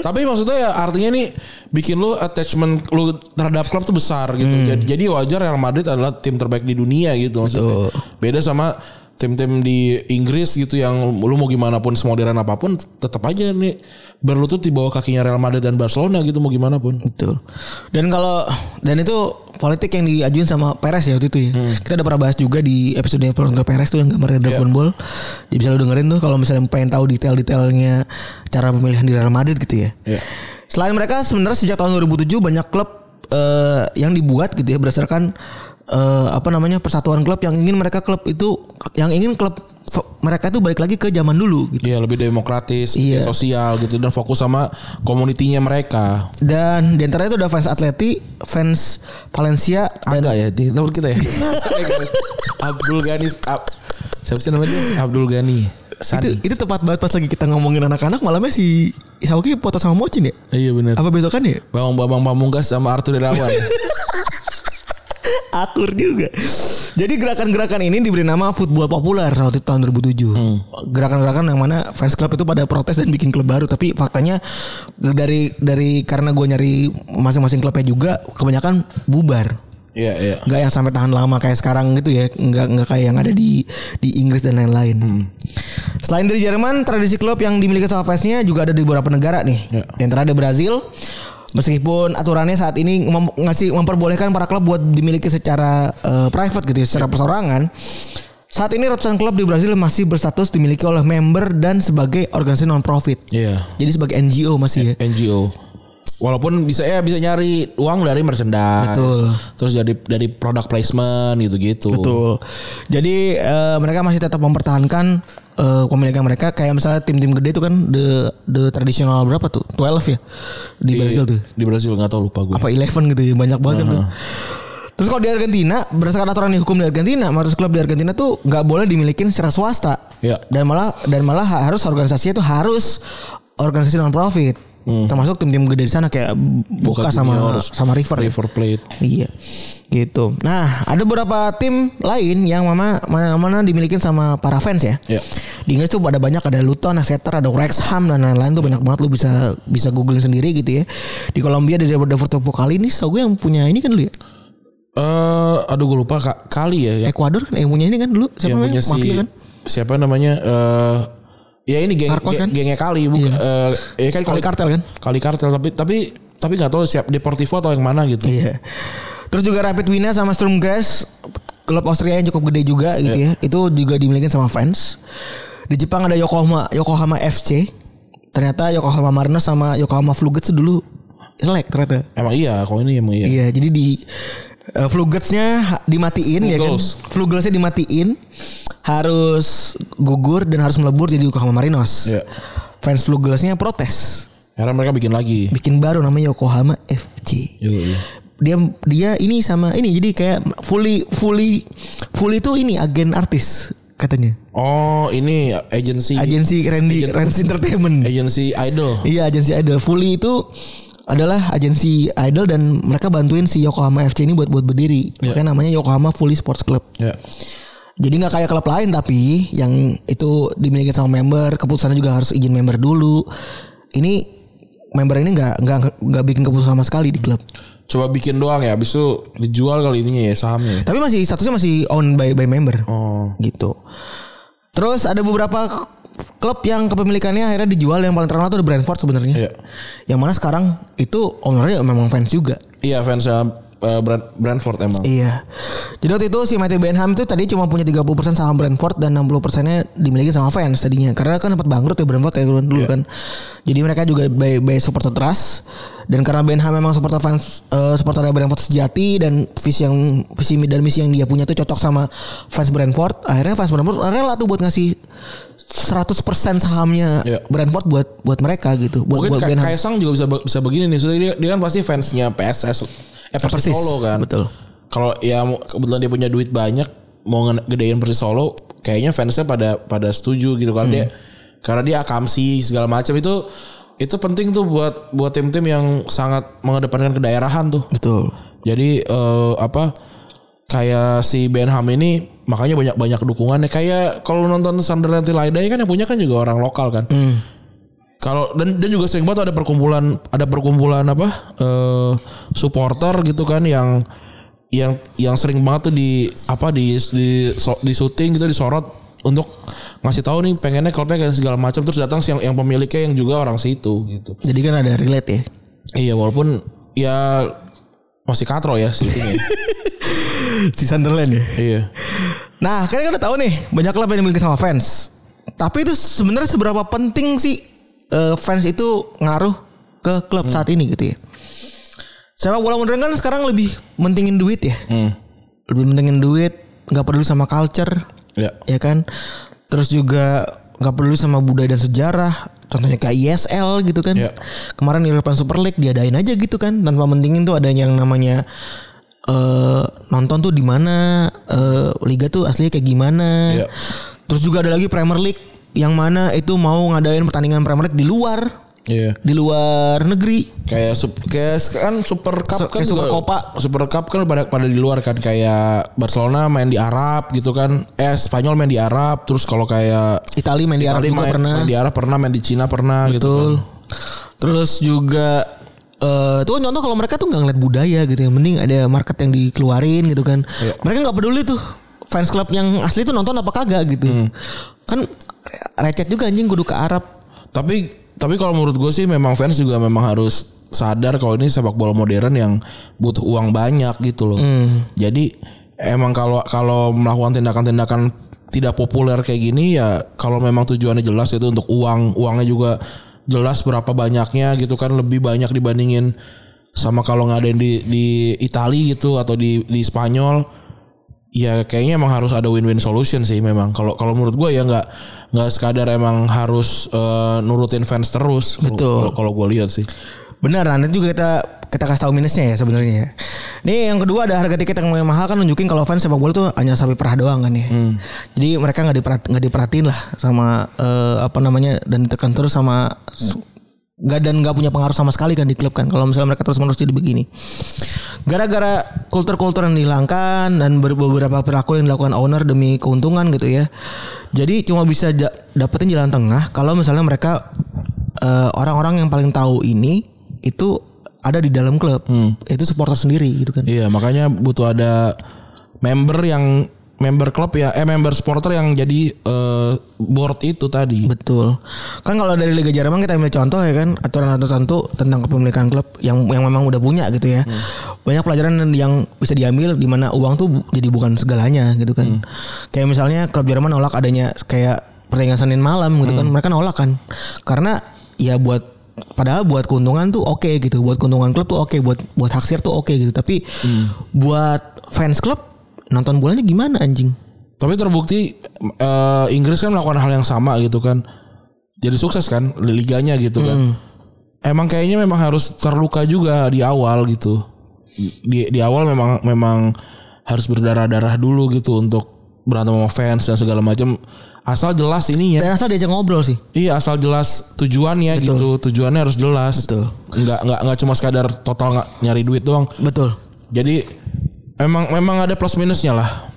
Tapi maksudnya ya artinya nih bikin lu attachment lu terhadap klub tuh besar gitu. Hmm. Jadi, jadi wajar Real Madrid adalah tim terbaik di dunia gitu maksudnya. Beda sama tim-tim di Inggris gitu yang lu mau gimana pun semodern apa pun tetap aja nih berlutut di bawah kakinya Real Madrid dan Barcelona gitu mau gimana pun. Betul. Dan kalau dan itu politik yang diajuin sama Perez ya waktu itu ya. Kita udah pernah bahas juga di episode Florentino Perez tuh yang gambarnya Dragon Ball. Jadi bisa lu dengerin tuh kalau misalnya pengen tahu detail-detailnya cara pemilihan di Real Madrid gitu ya. Iya. Selain mereka sebenarnya sejak tahun 2007 banyak klub eh, yang dibuat gitu ya berdasarkan eh, apa namanya persatuan klub yang ingin mereka klub itu yang ingin klub mereka itu balik lagi ke zaman dulu gitu. Iya lebih demokratis, Iya. sosial gitu dan fokus sama komunitinya mereka. Dan di antara itu ada fans Atleti, fans Valencia dan Agak ya di tempat kita ya. [LAUGHS] Abdul Ghani Ab, siapa sih namanya? Abdul Ghani. itu Sani. itu tepat banget pas lagi kita ngomongin anak-anak malamnya si Isawaki foto sama Mocin ya? Iya benar. Apa besokan ya? Bang Bambang Pamungkas sama Arthur Irawan. [LAUGHS] Akur juga. Jadi gerakan-gerakan ini diberi nama football populer waktu itu tahun 2007. Gerakan-gerakan yang mana fans club itu pada protes dan bikin klub baru. Tapi faktanya dari dari karena gue nyari masing-masing klubnya juga kebanyakan bubar. Iya iya. Nggak yang sampai tahan lama kayak sekarang gitu ya. Nggak nggak kayak yang ada di di Inggris dan lain-lain. Selain dari Jerman, tradisi klub yang dimiliki sama fansnya juga ada di beberapa negara nih. Ya. Di antara ada Brazil. Meskipun aturannya saat ini mem- ngasih memperbolehkan para klub buat dimiliki secara eh, private gitu ya, secara perseorangan. Saat ini ratusan klub di Brazil masih berstatus dimiliki oleh member dan sebagai organisasi non profit. Iya. Jadi sebagai NGO masih ya. NGO. Walaupun bisa ya bisa nyari uang dari merchandise. Betul. Terus dari dari product placement gitu-gitu. Betul. Jadi eh, mereka masih tetap mempertahankan eh, pemilikan mereka kayak misalnya tim-tim gede itu kan the the tradisional berapa tuh? 12 ya di, Brazil tuh. Di Brazil nggak tahu lupa gue. Apa 11 gitu ya banyak banget kan tuh. Terus kalau di Argentina berdasarkan aturan di hukum di Argentina, mayoritas klub di Argentina tuh nggak boleh dimiliki secara swasta. Ya. Dan malah dan malah harus organisasinya itu harus organisasi non profit. Termasuk tim-tim gede di sana kayak Boca, sama Juniors, sama River. ya. River Plate. Iya. Gitu. Nah, ada beberapa tim lain yang mana mana, mana dimiliki sama para fans ya. Ya. Di Inggris tuh ada banyak ada Luton, Exeter, ada Wrexham dan lain-lain tuh banyak banget lu bisa bisa googling sendiri gitu ya. Di Kolombia ada Deportivo kali ini tau gue yang punya ini kan dulu ya. Eh, aduh gue lupa Kak, kali ya, ya Ekuador kan yang punya ini kan dulu siapa yang namanya? punya si Mafia kan? siapa namanya eh ya ini geng, Marcos kan? geng- gengnya kali bukan eh ya kan Kali kartel kan? kali kartel tapi tapi tapi nggak tahu siap Deportivo atau yang mana gitu Iya. Terus juga Rapid Wien sama Sturm Graz klub Austria yang cukup gede juga gitu ya. Itu juga dimiliki sama fans. Di Jepang ada Yokohama Yokohama FC. Ternyata Yokohama Marinos sama Yokohama Flugets dulu selek ternyata. emang iya kalau ini emang iya Iya, jadi di uh, Flugetsnya ha- dimatiin ya kan. Flugels. Flugelsnya dimatiin harus gugur dan harus melebur jadi Yokohama Marinos. Iya. Fans Flugelsnya protes. Karena mereka bikin lagi. Bikin baru namanya Yokohama FC Iya, iya. dia dia ini sama ini jadi kayak fully fully fully itu ini agen artis katanya Oh ini agensi agensi Randy Randy Entertainment agensi idol. iya agensi idol fully itu adalah agensi idol dan mereka bantuin si Yokohama FC ini buat buat berdiri Iya. makanya namanya Yokohama Fully Sports Club Ya. jadi nggak kayak klub lain tapi yang itu dimiliki sama member keputusannya juga harus izin member dulu ini member ini nggak nggak nggak bikin keputusan sama sekali di klub Coba bikin doang ya, habis itu dijual kali ininya ya sahamnya. Tapi masih statusnya masih owned by by member. Oh. Gitu. Terus ada beberapa klub yang kepemilikannya akhirnya dijual yang paling terkenal tuh di Brentford sebenarnya. Iya. Yang mana sekarang itu ownernya memang fans juga. Iya fansnya eh, Brand- Brentford emang. Iya. Jadi waktu itu si Matthew Benham itu tadi cuma punya 30% saham Brentford dan 60 persennya dimiliki sama fans tadinya. Karena kan sempat bangkrut ya Brentford ya dulu, dulu kan. Jadi mereka juga by, by supporter trust. Dan karena Benham memang supporter fans eh, supporter Brentford sejati dan visi yang visi dan misi yang dia punya tuh cocok sama fans Brentford. Akhirnya fans Brentford rela tuh buat ngasih 100% sahamnya Iya. Brentford buat buat mereka gitu. Buat Mungkin buat Ka-. Kaisang juga bisa bisa begini nih. Soalnya dia, dia kan pasti fansnya PSS eh Persis Persis, Solo kan. betul. Kalau ya kebetulan dia punya duit banyak mau gedein Persis Solo, kayaknya fansnya pada pada setuju gitu kan dia karena dia akamsi segala macam itu itu penting tuh buat buat tim-tim yang sangat mengedepankan kedaerahan tuh. Betul. Jadi eh, apa kayak si Benham ini makanya banyak banyak dukungannya kayak kalau nonton Sunderland Tilaidai kan yang punya kan juga orang lokal kan. Kalau dan dan juga sering banget ada perkumpulan ada perkumpulan apa eh supporter gitu kan yang yang yang sering banget tuh di apa di di so- di syuting gitu disorot untuk ngasih tahu nih pengennya klubnya kayak segala macam terus datang yang yang pemiliknya yang juga orang situ gitu. Jadi kan ada relate ya. Iya walaupun ya masih katro ya sih [LAUGHS] si Sunderland ya. Iya. Nah, kalian udah tahu nih banyak klub yang dimiliki sama fans. Tapi itu sebenarnya seberapa penting sih eh, fans itu ngaruh ke klub saat ini gitu ya. Sepak bola modern kan sekarang lebih mentingin duit ya. Hmm. Lebih mentingin duit, nggak peduli sama culture, Ya. ya kan. Terus juga nggak peduli sama budaya dan sejarah. Contohnya kayak ISL gitu kan. Ya. Kemarin European Super League diadain aja gitu kan tanpa mentingin tuh ada yang namanya eh nonton tuh di mana eh liga tuh aslinya kayak gimana. Iya. Terus juga ada lagi Premier League yang mana itu mau ngadain pertandingan Premier League di luar Iya. di luar negeri. Kayak sup, kayak kan Super Cup kan Super juga- Copa. Super Cup kan pada pada di luar kan kayak Barcelona main di Arab gitu kan. Eh Spanyol main di Arab terus kalau kayak Italia main di Arab Itali juga main, pernah. main di Arab pernah main di Cina pernah gitu Betul. kan. Terus juga eh itu kan contoh kalau mereka tuh nggak ngeliat budaya gitu yang penting ada market yang dikeluarin gitu kan. Iya. Mereka nggak peduli tuh fans club yang asli tuh nonton apa kagak gitu. Hmm. Kan recet juga anjing kudu ke Arab. Tapi tapi kalau menurut gue sih memang fans juga memang harus sadar kalau ini sepak bola modern yang butuh uang banyak gitu loh. Jadi emang kalau kalau melakukan tindakan-tindakan tidak populer kayak gini ya kalau memang tujuannya jelas itu untuk uang, uangnya juga jelas berapa banyaknya gitu kan lebih banyak dibandingin sama kalau ngadain di di Italia gitu atau di di Spanyol ya kayaknya emang harus ada win-win solution sih memang kalau kalau menurut gue ya nggak nggak sekadar emang harus eh, nurutin fans terus Betul. kalau gue lihat sih Benar, nanti juga kita kita kasih tahu minusnya ya sebenarnya. ya. Nih yang kedua ada harga tiket yang mahal kan nunjukin kalau fans sepak bola tuh hanya sapi perah doang kan ya. Jadi mereka nggak diperat nggak diperhatiin lah sama eh, apa namanya dan ditekan terus sama su- nggak dan nggak punya pengaruh sama sekali kan di klub kan. Kalau misalnya mereka terus menerus jadi begini. Gara-gara kultur-kultur yang dihilangkan dan ber- beberapa perilaku yang dilakukan owner demi keuntungan gitu ya. Jadi cuma bisa dapetin jalan tengah kalau misalnya mereka eh, orang-orang yang paling tahu ini itu ada di dalam klub. Itu supporter sendiri gitu kan. Iya, makanya butuh ada member yang member klub ya, eh member supporter yang jadi eh, board itu tadi. Betul. Kan kalau dari Liga Jerman kita ambil contoh ya kan aturan-aturan tertentu tentang kepemilikan klub yang yang memang udah punya gitu ya. Banyak pelajaran yang bisa diambil di mana uang tuh jadi bukan segalanya gitu kan. Kayak misalnya klub Jerman nolak adanya kayak pertandingan Senin malam gitu kan. Mereka nolak kan. Karena ya buat padahal buat keuntungan tuh oke gitu. Buat keuntungan klub tuh oke, buat buat hak siar tuh oke gitu. Tapi buat fans klub nonton bolanya gimana anjing? Tapi terbukti eh, Inggris kan melakukan hal yang sama gitu kan. Jadi sukses kan liganya gitu kan. Emang kayaknya memang harus terluka juga di awal gitu. Di di awal memang memang harus berdarah-darah dulu gitu untuk berantem sama fans dan segala macam. Asal jelas ini ya. Dan asal diajak ngobrol sih. Iya asal jelas tujuannya gitu. Tujuannya harus jelas. Betul. Nggak nggak nggak cuma sekadar total nggak nyari duit doang. Betul. Jadi emang memang ada plus minusnya lah.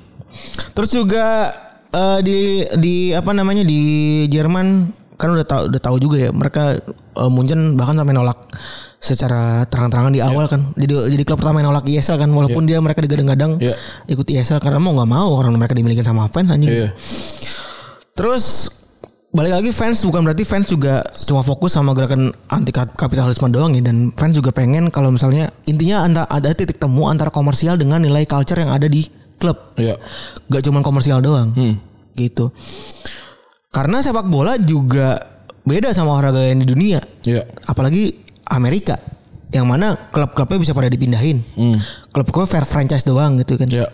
Terus juga eh, di di apa namanya di Jerman kan udah tahu udah tahu juga ya mereka eh, Munchen bahkan sampai nolak secara terang-terangan di awal kan. Jadi jadi klub pertama yang nolak ISL kan walaupun dia mereka digadang-gadang Iya. ikut ISL karena mau nggak mau karena mereka dimiliki sama fans anjing. Iya. Terus balik lagi fans bukan berarti fans juga cuma fokus sama gerakan anti kap- kapitalisme doang ya dan fans juga pengen kalau misalnya intinya anta- ada titik temu antara komersial dengan nilai culture yang ada di klub Iya. gak cuma komersial doang Hmm. gitu karena sepak bola juga beda sama olahraga yang di dunia Iya. apalagi Amerika yang mana klub-klubnya bisa pada dipindahin klub-klub fair franchise doang gitu kan Iya.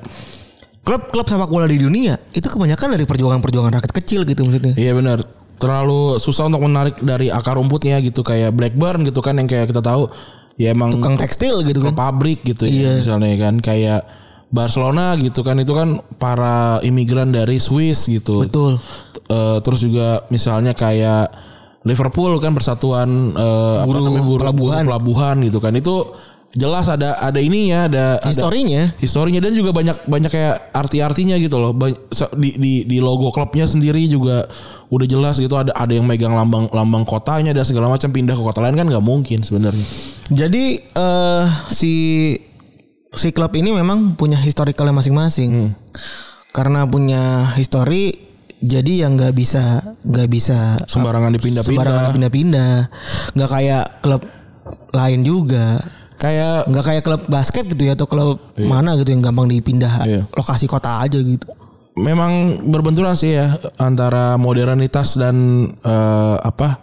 Klub-klub sepak bola di dunia itu kebanyakan dari perjuangan-perjuangan rakyat kecil gitu maksudnya Iya benar. Terlalu susah untuk menarik dari akar rumputnya gitu kayak Blackburn gitu kan yang kayak kita tahu ya emang tukang tekstil gitu kan pabrik gitu Iya. ya misalnya kan kayak Barcelona gitu kan itu kan para imigran dari Swiss gitu. betul Eh, terus juga misalnya kayak Liverpool kan persatuan apa Buruh namanya buruh pelabuhan. buruh pelabuhan gitu kan itu jelas ada ada ininya ada ada- historinya. historinya. Dan juga banyak banyak kayak arti-artinya gitu loh. Di, di di logo klubnya sendiri juga udah jelas gitu. Ada ada yang megang lambang lambang kotanya dan segala macam. Pindah ke kota lain kan nggak mungkin sebenarnya. Jadi eh si si klub ini memang punya historicalnya masing-masing. Karena punya histori jadi yang nggak bisa nggak bisa sembarangan sembarangan dipindah-pindah. Pindah-pindah. Nggak kayak klub lain juga. Kayak Nggak kayak klub basket gitu ya atau klub mana gitu yang gampang dipindah Iya. lokasi kota aja gitu. memang berbenturan sih ya antara modernitas dan eh, apa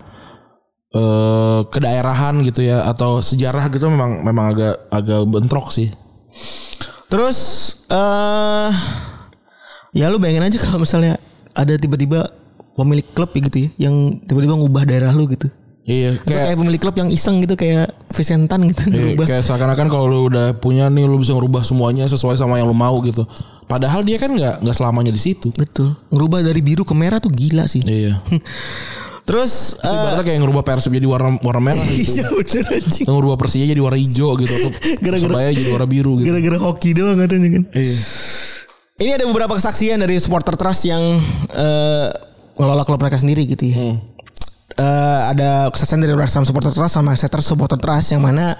eh, kedaerahan gitu ya atau sejarah gitu memang memang agak agak bentrok sih Terus eh ya lu bayangin aja kalau misalnya ada tiba-tiba pemilik klub ya gitu ya yang tiba-tiba ngubah daerah lu gitu. iya kayak kayak pemilik klub yang iseng gitu kayak Vicentan gitu Iya, ngerubah. kayak seakan-akan kalau lu udah punya nih lu bisa ngerubah semuanya sesuai sama yang lu mau gitu. Padahal dia kan nggak nggak selamanya di situ. Betul. Ngerubah dari biru ke merah tuh gila sih. Iya. [LAUGHS] Terus eh, Ibaratnya kayak ngerubah Persib jadi warna warna merah gitu. iya bener anjing. Ngerubah Persija jadi warna hijau gitu. Gara-gara- Persebaya jadi warna biru gitu. Gara-gara hoki doang katanya kan. Iya. Ini ada beberapa kesaksian dari supporter trust yang eh ngelola klub mereka sendiri gitu ya. Eh, ada kesaksian dari Wrexham supporter trust sama Exeter supporter trust yang mana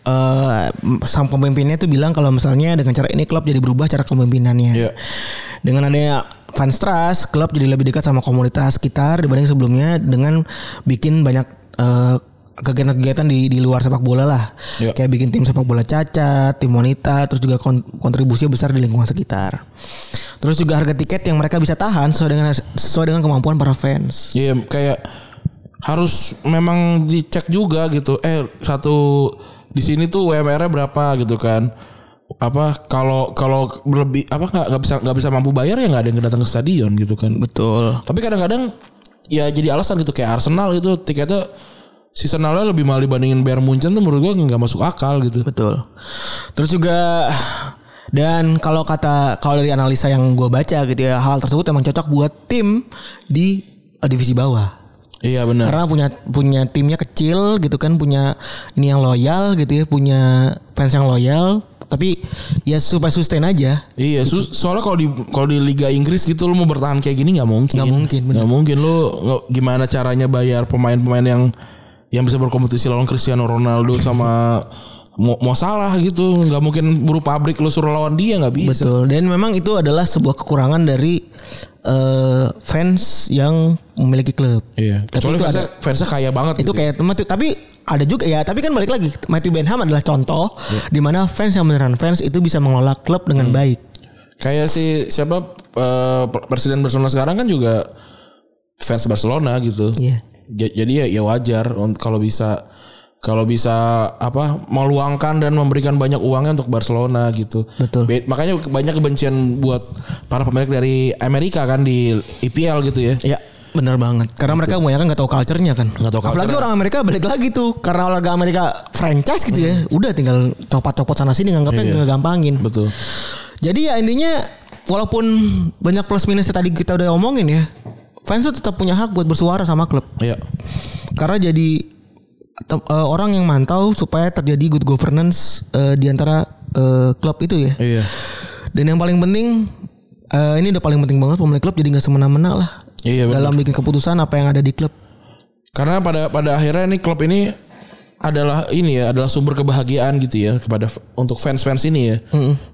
eh sang pemimpinnya tuh bilang kalau misalnya dengan cara ini klub jadi berubah cara kepemimpinannya. Iya. Dengan adanya fans trust, klub jadi lebih dekat sama komunitas sekitar dibanding sebelumnya dengan bikin banyak eh, kegiatan-kegiatan di di luar sepak bola lah. Iya. Kayak bikin tim sepak bola cacat, tim wanita, terus juga kon- kontribusinya besar di lingkungan sekitar. Terus juga harga tiket yang mereka bisa tahan sesuai dengan sesuai dengan kemampuan para fans. Iya kayak harus memang dicek juga gitu. Eh satu di sini tuh WMR-nya berapa gitu kan? Apa kalau kalau berlebih apa nggak nggak bisa nggak bisa mampu bayar ya nggak ada yang datang ke stadion gitu kan? Betul. Tapi kadang-kadang ya jadi alasan gitu kayak Arsenal itu tiketnya seasonalnya lebih mahal dibandingin Bayern Munchen tuh menurut gua nggak masuk akal gitu. Betul. Terus juga dan kalau kata kalau dari analisa yang gue baca gitu ya hal tersebut emang cocok buat tim di eh, divisi bawah. Iya benar. Karena punya punya timnya kecil gitu kan, punya ini yang loyal gitu ya, punya fans yang loyal. Tapi ya supaya sustain aja. Iya, su- soalnya kalau di kalau di Liga Inggris gitu lu mau bertahan kayak gini nggak mungkin. Nggak mungkin, bener. Nggak mungkin lu gimana caranya bayar pemain-pemain yang yang bisa berkompetisi lawan Cristiano Ronaldo sama mau, mau salah gitu. Nggak mungkin buru pabrik lu suruh lawan dia nggak bisa. Betul. Dan memang itu adalah sebuah kekurangan dari eh, fans yang memiliki klub. Iya. Tapi Kecuali itu fansnya, fansnya kaya banget. Itu gitu. kayak tapi ada juga ya, tapi kan balik lagi Matthew Benham adalah contoh di mana fans yang beneran fans itu bisa mengelola klub dengan baik. Kayak si siapa eh, presiden Barcelona sekarang kan juga fans Barcelona gitu. Iya. Ja- Jadi ya, ya wajar kalau bisa kalau bisa apa meluangkan dan memberikan banyak uangnya untuk Barcelona gitu. Betul. Be- makanya banyak kebencian buat para pemilik dari Amerika kan di IPL gitu ya. Ya, benar banget. Karena mereka kebanyakan nggak tahu culture-nya kan. Nggak tahu Apalagi culture-nya. orang Amerika balik lagi tuh karena olahraga Amerika franchise gitu ya. Udah tinggal copot-copot sana sini nganggapnya Iya. gampangin. Betul. Jadi ya intinya walaupun banyak plus minusnya tadi kita udah omongin ya, fans tuh tetap punya hak buat bersuara sama klub. Iya. Karena jadi tem- eh, orang yang mantau supaya terjadi good governance eh, di antara eh, klub itu ya. Iya. Dan yang paling penting eh, ini udah paling penting banget pemilik klub jadi nggak semena-mena lah Iya dalam bikin keputusan apa yang ada di klub. Karena pada pada akhirnya nih klub ini adalah ini ya adalah sumber kebahagiaan gitu ya kepada untuk fans-fans ini ya.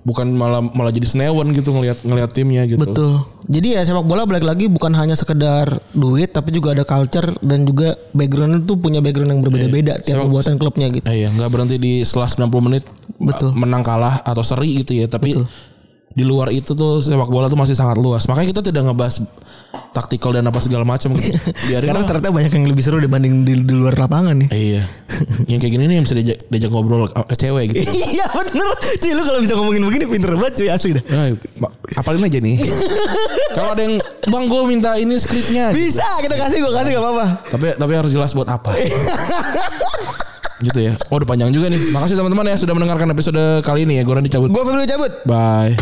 Bukan malah malah jadi senewan gitu ngelihat ngelihat timnya gitu. Betul. Jadi ya sepak bola balik lagi bukan hanya sekedar duit tapi juga ada culture dan juga background itu punya background yang berbeda-beda tiap Sepak- pembuatan klubnya gitu. Eh, iya, nggak berhenti di setelah 90 menit Betul. menang kalah atau seri gitu ya, tapi di luar itu tuh sepak bola tuh masih sangat luas. Makanya kita tidak ngebahas taktikal dan apa segala macam gitu. [LAUGHS] Biarin Karena lah. ternyata banyak yang lebih seru dibanding di, di luar lapangan nih. Iya. yang kayak gini nih yang bisa diajak, diajak ngobrol ke cewek gitu. [LAUGHS] Iya bener Cuy lu kalau bisa ngomongin begini pinter banget cuy asli dah Nah, apalin aja nih. [LAUGHS] Kalau ada yang bang gue minta ini skripnya. gitu. Bisa kita kasih gue kasih gak apa-apa Tapi tapi harus jelas buat apa. Gitu ya. Oh udah panjang juga nih. Makasih teman-teman ya sudah mendengarkan episode kali ini ya. Gue Randy cabut. Gue Febri cabut Bye.